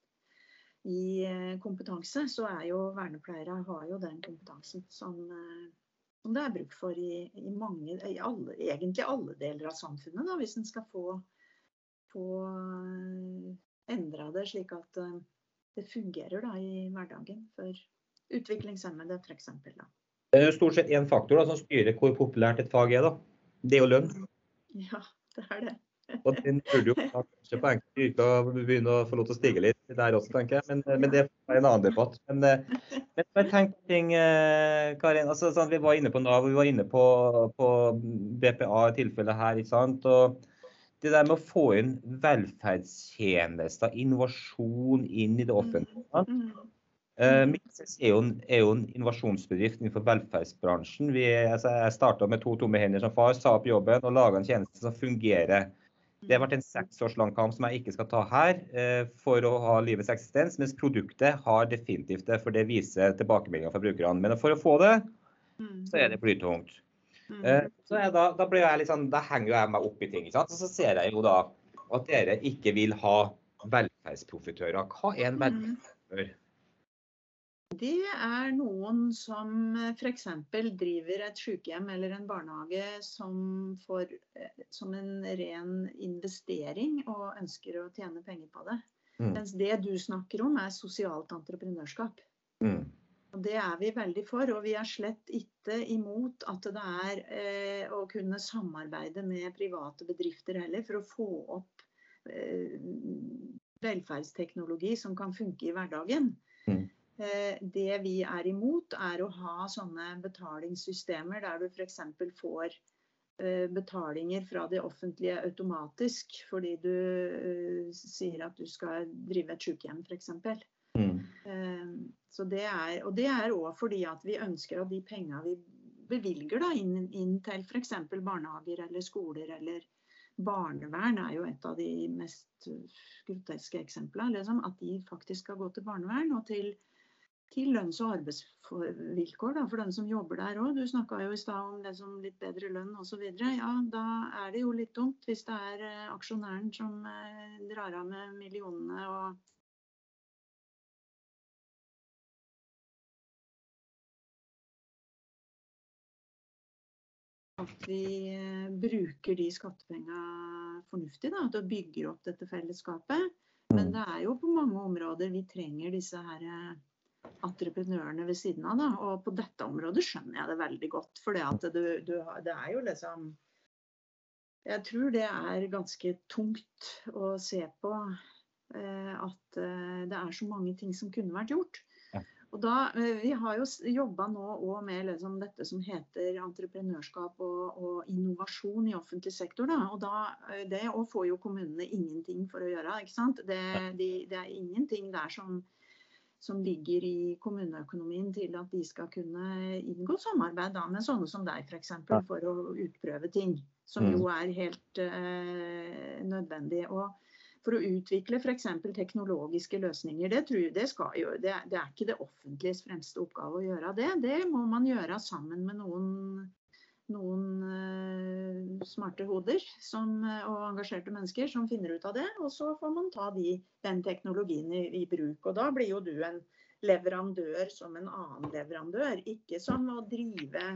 S2: i eh, kompetanse, så er jo vernepleiere har jo den kompetansen som, eh, som det er bruk for i, i mange, i alle, egentlig alle deler av samfunnet, da, hvis en skal få, få eh, endra det slik at det fungerer da, i hverdagen for utviklingshemmede f.eks.
S1: Det er jo stort sett én faktor da, som styrer hvor populært et fag er. da. Det er jo lønn.
S2: Ja, det er det.
S1: Og den burde jo kanskje på enkelte yrker begynne å få lov til å stige litt der også, tenker jeg. Men, men det er en annen debatt. Men, men jeg tenk ting, eh, Karin. Altså, sånn, vi var inne på Nav, vi var inne på, på BPA i tilfellet her. ikke sant? Og det der med å få inn velferdstjenester, innovasjon inn i det offentlige. Mm. Uh, Mixes er jo, en, er jo en innovasjonsbedrift innenfor velferdsbransjen. Vi, altså, jeg starta med to tomme hender som far, sa opp jobben og laga en tjeneste som fungerer. Det har vært en seks års lang kamp som jeg ikke skal ta her, eh, for å ha livets eksistens. Mens produktet har definitivt det, for det viser tilbakemeldinger fra brukerne. Men for å få det, så er det blytungt. Mm. Eh, så da, da, sånn, da henger jeg meg opp i ting. Og så ser jeg jo da at dere ikke vil ha velferdsprofitører. Hva er en mm. velferdsprofitør?
S2: Det er noen som eh, f.eks. driver et sykehjem eller en barnehage som, får, eh, som en ren investering og ønsker å tjene penger på det. Mm. Mens det du snakker om er sosialt entreprenørskap. Mm. Og Det er vi veldig for, og vi er slett ikke imot at det er eh, å kunne samarbeide med private bedrifter heller, for å få opp eh, velferdsteknologi som kan funke i hverdagen. Mm. Eh, det vi er imot, er å ha sånne betalingssystemer der du f.eks. får eh, betalinger fra det offentlige automatisk fordi du eh, sier at du skal drive et sykehjem f.eks. Mm. Så det er, og det er òg fordi at vi ønsker at de penga vi bevilger da inn, inn til f.eks. barnehager eller skoler eller barnevern er jo et av de mest groteske eksemplene. Liksom, at de faktisk skal gå til barnevern og til til lønns- og arbeidsvilkår da, for den som jobber der òg. Du snakka jo i stad om det som litt bedre lønn osv. Ja, da er det jo litt dumt hvis det er eh, aksjonæren som eh, drar av med millionene og At vi eh, bruker de skattepengene fornuftig, da, til å bygge opp dette fellesskapet. Men mm. det er jo på mange områder vi trenger disse her entreprenørene ved siden av. Da. Og på dette området skjønner jeg det veldig godt. For det, du, du, det er jo liksom Jeg tror det er ganske tungt å se på eh, at eh, det er så mange ting som kunne vært gjort. Og da, eh, Vi har jo jobba nå òg med liksom dette som heter entreprenørskap og, og, innovasjon i offentlig sektor. Da. Og da, det Det får jo kommunene ingenting for å gjøre. ikke sant? Det, de, det er ingenting der som som ligger i kommuneøkonomien til at de skal kunne inngå samarbeid da, med sånne som deg f.eks. For, for å utprøve ting. Som jo mm. er helt eh, nødvendig. Og for å utvikle f.eks. teknologiske løsninger, det, tror jeg, det, jo, det, det, er ikke det offentliges fremste oppgave å gjøre det. Det må man gjøre sammen med noen noen uh, smarte hoder som, uh, og engasjerte mennesker som finner ut av det. Og så får man ta de, den teknologien i, i, bruk. Og da blir jo du en leverandør som en annen leverandør. Ikke drive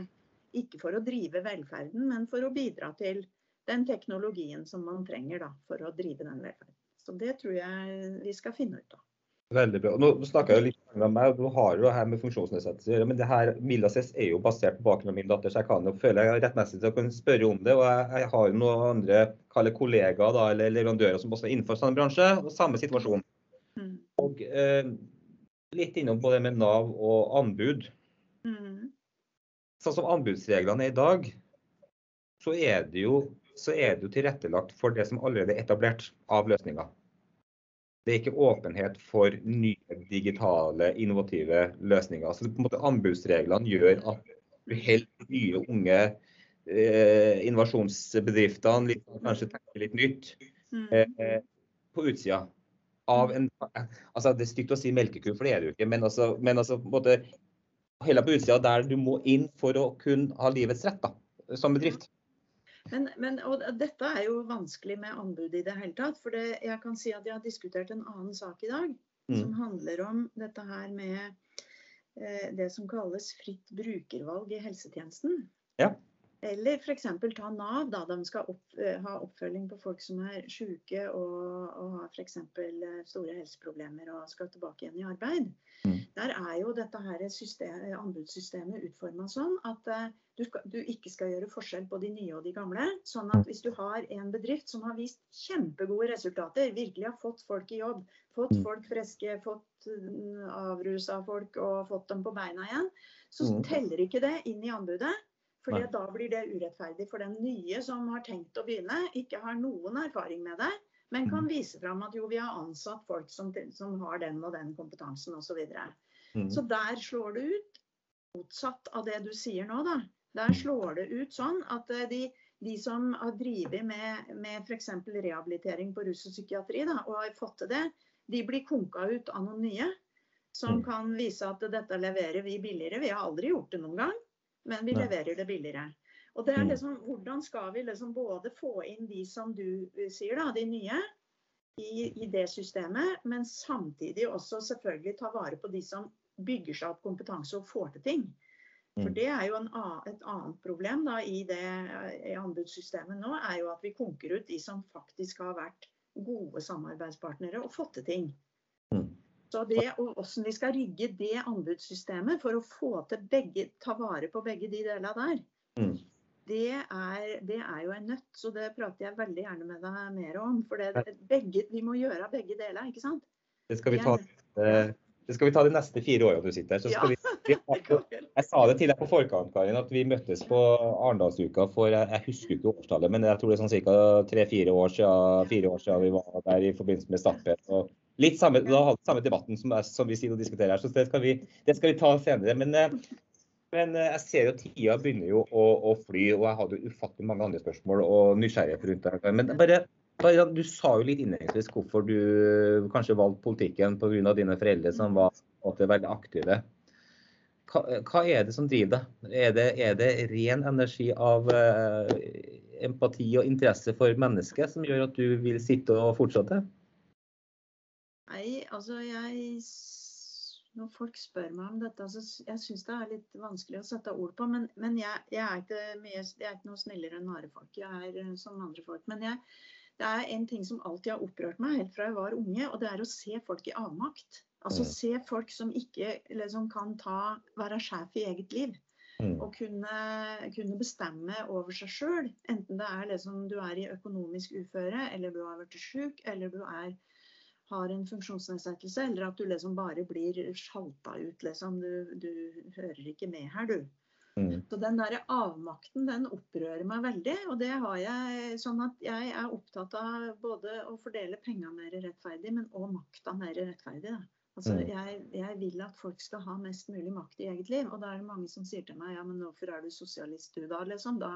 S2: Ikke for å drive velferden, men for å bidra til den teknologien som man trenger da, for å drive den velferden. Så det tror jeg vi skal finne ut av.
S1: Veldig bra. Nå snakker jeg litt om meg, nå har jo her med funksjonsnedsettelse å gjøre. men det her Milases er jo basert på bakgrunnen av min datter, så jeg kan jo føle jeg rettmessig til å kunne spørre om det. og Jeg, jeg har jo noen andre kollegaer da, eller leverandører som også er innenfor samme bransje, og samme situasjon. Mm. Og eh, Litt innom på det med Nav og anbud. Mm. Sånn som anbudsreglene er i dag, så er det jo, så er det jo tilrettelagt for det som allerede er etablert av løsninger. Det er ikke åpenhet for nye digitale, innovative løsninger. Så på en måte Anbudsreglene gjør at du helt nye, unge eh, innovasjonsbedriftene kanskje tenker litt nytt mm. eh, på utsida. Av en, altså Det er stygt å si melkeku, for det er det jo ikke. Men altså, men altså på en måte, heller på utsida der du må inn for å kunne ha livets rett da, som bedrift.
S2: Men, men, og dette er jo vanskelig med anbud i det hele tatt. For det, jeg kan si at jeg har diskutert en annen sak i dag mm. som handler om dette her med eh, det som kalles fritt brukervalg i helsetjenesten.
S1: Ja.
S2: Eller f.eks. ta Nav. da De skal opp, eh, ha oppfølging på folk som er syke og, og har f.eks. Eh, store helseproblemer og skal tilbake igjen i arbeid. Mm. Der er jo dette her system, anbudssystemet utforma sånn at uh, du, skal, du, ikke skal gjøre forskjell på de nye og de gamle. Sånn at hvis du har en bedrift som har vist kjempegode resultater, virkelig har fått folk i jobb, fått mm. folk friske, fått uh, avrusa folk og fått dem på beina igjen, så mm. teller ikke det inn i anbudet. Fordi da blir det urettferdig for den nye som har tenkt å begynne, ikke har noen erfaring med det, men kan mm. vise fram at jo, vi har ansatt folk som, som har den og den kompetansen osv. Så, videre. mm. så der slår det ut motsatt av det du sier nå, da. Der slår det ut sånn at eh, de, de som har drevet med, med f.eks. rehabilitering på rus og psykiatri, da, og har fått til det, de blir konka ut av noen nye. Som mm. kan vise at dette leverer vi billigere. Vi har aldri gjort det noen gang men vi leverer det billigere. Og det er mm. liksom, Hvordan skal vi liksom både få inn de som du sier, da, de nye, i, i, det systemet, men samtidig også selvfølgelig ta vare på de som bygger seg opp kompetanse og får til ting. For mm. det er jo en, et annet problem da, i det i anbudssystemet nå, er jo at vi konkurrer ut de som faktisk har vært gode samarbeidspartnere og fått til ting. Så det, og Hvordan vi skal rigge det anbudssystemet for å få til begge, ta vare på begge de delene der, mm. det, er, det, er, jo en nøtt. Så det prater jeg veldig gjerne med deg mer om. For det, begge, vi må gjøre begge deler, ikke sant?
S1: Det skal vi ta, det skal vi ta de neste fire årene du sitter her. Ja. Vi, jeg sa det til deg på forkant, Karin, at vi møttes på Arendalsuka for jeg, jeg, husker ikke årstallet, men jeg tror det er sånn ca. tre-fire år, siden, år siden vi var der i forbindelse med Statped. Litt samme, da hadde samme debatten som, som vi sier diskuterer her, så det skal, vi, det skal vi ta senere. Men eh, Men eh, jeg ser jo tida begynner jo å, å fly, og jeg hadde jo ufattelig mange andre spørsmål og nysgjerrighet rundt det. Men bare, bare, du sa jo litt innledningsvis hvorfor du kanskje valgte politikken pga. dine foreldre som var veldig aktive. Hva, hva, er det som driver deg? Er det, er det ren energi av uh, empati og interesse for mennesket som gjør at du vil sitte og fortsette?
S2: Nei, altså jeg når folk spør meg om dette, så jeg syns det er litt vanskelig å sette ord på. Men, men jeg, jeg, er ikke mye, jeg, er ikke noe snillere enn andre folk. Jeg er eh, som andre folk. Men jeg, det er en ting som alltid har opprørt meg helt fra jeg var unge, og det er å se folk i avmakt. Altså mm. se folk som ikke liksom, kan ta, være sjef i eget liv. Mm. Og kunne, kunne, bestemme over seg sjøl. Enten det er liksom du er i økonomisk uføre, eller du har blitt sjuk, eller du er har en funksjonsnedsettelse, eller at du liksom bare blir sjalta ut, liksom. Du, du hører ikke med her, du. Mm. Så den der avmakten, den opprører meg veldig. Og det har jeg sånn at jeg er opptatt av både å fordele penga mer rettferdig, men òg makta mer rettferdig. Da. Altså, mm. jeg, jeg, vil at folk skal ha mest mulig makt i eget liv. Og da er det mange som sier til meg ja, men hvorfor er du sosialist du da, liksom? Da.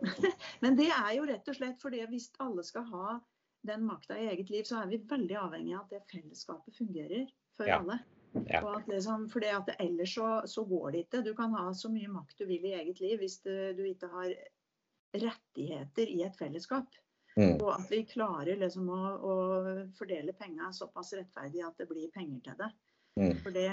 S2: men det er jo rett og slett fordi hvis alle skal ha den makta i eget liv, så er vi veldig avhengig av at det fellesskapet fungerer for ja. alle. Ja. Og at liksom, for det at ellers så, så, går det ikke. Du kan ha så mye makt du vil i eget liv hvis du, du ikke har rettigheter i et fellesskap. Mm. Og at vi klarer liksom å, å fordele penga såpass rettferdig at det blir penger til det. Mm. For, det,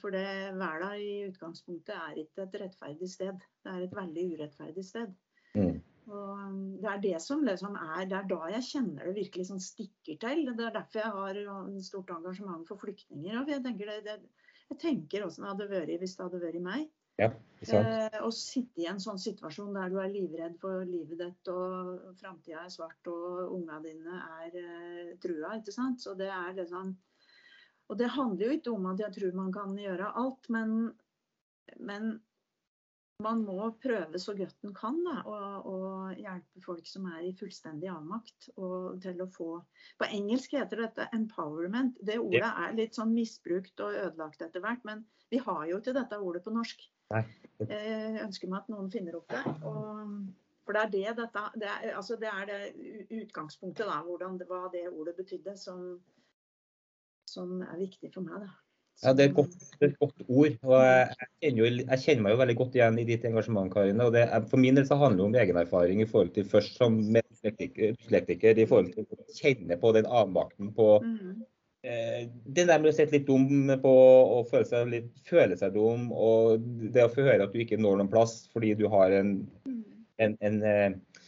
S2: for det verden i utgangspunktet er ikke et rettferdig sted. Det er et veldig urettferdig sted. Mm. Og um, det er det som liksom er Det er da jeg kjenner det virkelig sånn stikker til. Det er derfor jeg har en stort engasjement for flyktninger. Og jeg tenker, det, det, jeg tenker hvordan det hadde vært hvis det hadde vært meg.
S1: Ja,
S2: eh, å sitte i en sånn situasjon der du er livredd for livet ditt, og framtida er svart, og unga dine er eh, trua. ikke sant? Så det er liksom Og det handler jo ikke om at jeg tror man kan gjøre alt, men, men man må prøve så godt en kan da, og, og, hjelpe folk som er i fullstendig avmakt. Og til å få På engelsk heter dette 'empowerment'. Det ordet er litt sånn misbrukt og ødelagt etter hvert, men vi har jo ikke dette ordet på norsk. Jeg ønsker meg at noen finner opp det. Og, for det er det dette det er, altså det, er det utgangspunktet, da, hvordan, hva det ordet betydde, som, som er viktig for meg. da.
S1: Ja, det er et godt, et godt ord. og jeg kjenner, jo, jeg kjenner, meg jo veldig godt igjen i ditt engasjement, Karine. og det, For min del så handler det om egenerfaring i forhold til først som dyslektiker, i forhold til å kjenne på den avmakten på mm. eh, Det der med å sitte litt dum på og føle seg, litt, føle seg dum, og det å få høre at du ikke når noen plass fordi du har en, mm. en, en, eh,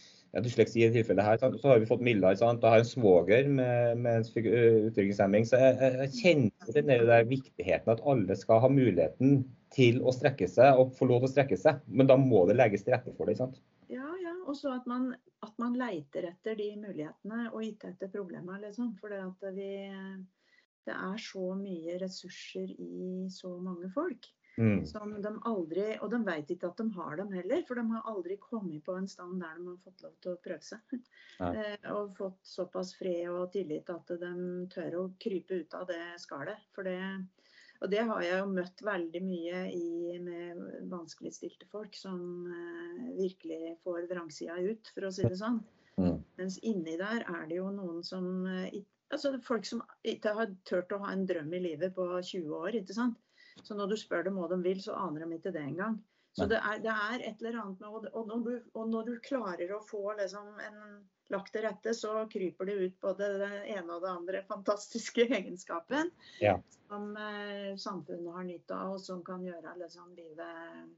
S1: dysleksi i tilfellet her, så har vi fått Milla. Sant? Og har en svoger med, med utviklingshemming. Så jeg, jeg kjenner den der viktigheten at alle skal ha muligheten til å strekke seg og få lov til å strekke seg. Men da må det legges til rette for det. sant?
S2: Ja, ja. Og så at at man leiter etter de mulighetene og ikke etter problemene. Liksom. For det, at vi, det er så mye ressurser i så mange folk. Mm. Som de aldri, og de vet ikke at de har dem heller, for de har aldri kommet på en stand der de har fått lov til å prøve seg. eh, og fått såpass fred og tillit at de tør å krype ut av det skallet. For det, og det har jeg jo møtt veldig mye i med vanskeligstilte folk som eh, virkelig får vrangsida ut, for å si det sånn. Mm. Mens inni der er det jo noen som eh, altså Folk som ikke har turt å ha en drøm i livet på 20 år. ikke sant? Så når du spør dem hva de vil, så aner de ikke det engang. Så det er, det er, et eller annet med og når, du, og når du klarer å få liksom en lagt til rette, så kryper det ut både den ene og det andre fantastiske egenskapen ja. som eh, samfunnet har nytt av, og som kan gjøre liksom, livet,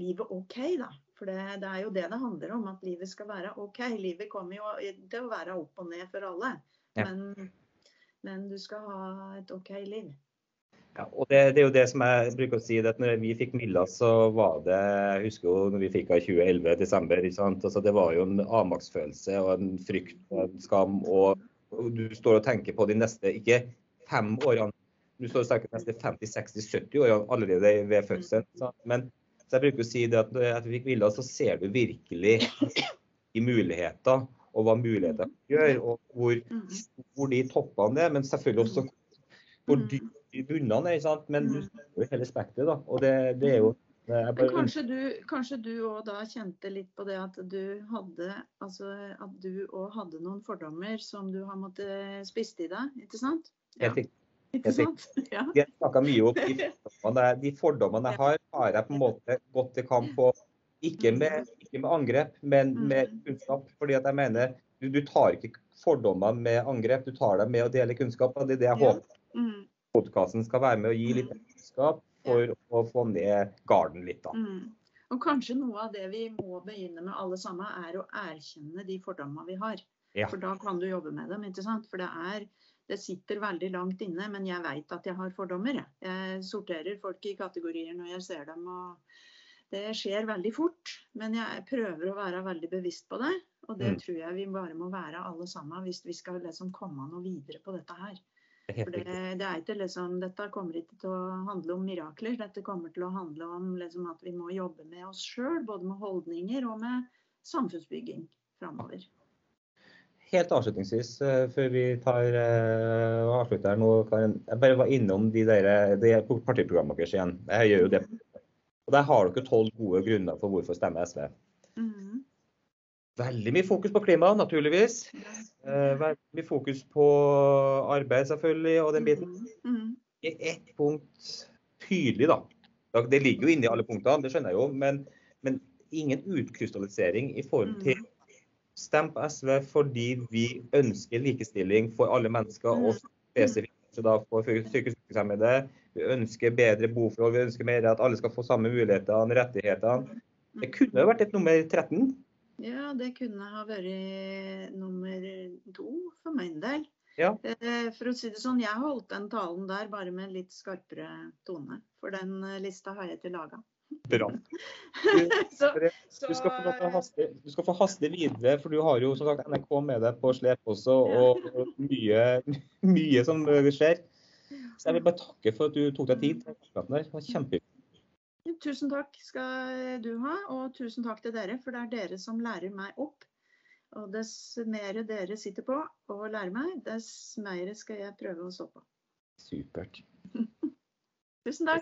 S2: livet, OK. da. For det, det, er jo det det handler om, at livet skal være OK. Livet kommer jo til å være opp og ned for alle. Ja. Men, men du skal ha et OK liv.
S1: Ja, og det, det, er jo det som jeg bruker å si, at når vi fikk Milla, så var det Jeg husker jo når vi fikk henne i 2011, desember. ikke sant? Altså, det var jo en avmaktsfølelse og en frykt og en skam. Og, og, du står og tenker på de neste ikke fem årene, du står og tenker på de neste 50-60-70 årene allerede ved fødselen. Men så jeg bruker å si det at når vi fikk Milla, så ser du virkelig i muligheter og hva muligheter gjør, og hvor, hvor de toppene er. Men selvfølgelig også hvor dypt i bunnene, men du ser jo hele spekteret. Og det, det, er jo bare,
S2: kanskje du, kanskje du også da kjente litt på det at du hadde altså at du òg hadde noen fordommer som du har måttet spist i deg, ikke sant?
S1: helt riktig.
S2: Ikke
S1: helt
S2: sant? Ja.
S1: Har snakka mye om de fordommene, de fordommene jeg har, har jeg på en måte gått til kamp på. Ikke med, ikke med angrep, men med
S2: Mm.
S1: kunnskap. Fordi at jeg mener, du, du tar ikke fordommene med angrep, du tar dem med å dele kunnskap. og Det er det jeg håper
S2: Mm,
S1: podkasten skal være med å gi litt kunnskap for å få ned garden litt. da.
S2: mm. Og kanskje noe av det vi må begynne med alle sammen, er å erkjenne de fordommene vi har.
S1: Ja.
S2: For da kan du jobbe med dem, ikke sant. For det er det sitter veldig langt inne, men jeg veit at jeg har fordommer. Jeg. jeg sorterer folk i kategorier når jeg ser dem. og Det skjer veldig fort, men jeg prøver å være veldig bevisst på det. Og det
S1: Mm.
S2: tror jeg vi bare må være alle sammen hvis vi skal liksom komme noe videre på dette her. For det, det er ikke liksom, dette kommer ikke til å handle om mirakler. Dette kommer til å handle om liksom at vi må jobbe med oss sjøl, både med holdninger og med samfunnsbygging framover.
S1: Helt avslutningsvis, eh, før vi tar eh, og avslutter her nå, Karin. Jeg bare var innom de, der, de partiprogrammene deres igjen. Jeg gjør jo det. Og Der har dere tolv gode grunner for hvorfor stemme SV. Veldig mye fokus på klima, naturligvis. Eh, veldig mye fokus på arbeid, selvfølgelig, og den biten. I ett punkt tydelig, da. Det ligger jo inne i alle punktene, det skjønner jeg jo. Men, men ingen utkrystallisering i forhold til
S2: Mhm.
S1: Stem på SV fordi vi ønsker likestilling for alle mennesker, og spesifikt da for psykisk. Vi ønsker bedre boforhold, vi ønsker mer at alle skal få samme mulighetene, rettighetene. Det kunne jo vært et nummer 13.
S2: Ja, det kunne ha vært nummer to for min del.
S1: Ja.
S2: Eh, For å si det sånn, jeg holdt den talen der bare med en litt skarpere tone. For den eh, lista har jeg ikke laga.
S1: Bra.
S2: Så,
S1: Du skal, til haste, du skal få haste videre, for du har jo som sagt NRK med deg på slep også, og mye, mye som skjer. Så jeg vil bare takke for at du tok deg tid til. Det var kjempehyggelig.
S2: Tusen takk skal du ha, og tusen takk til dere, for det er dere som lærer meg opp. Og dess mer dere sitter på og lærer meg, dess mer skal jeg prøve å stå på.
S1: Supert.
S2: Tusen takk.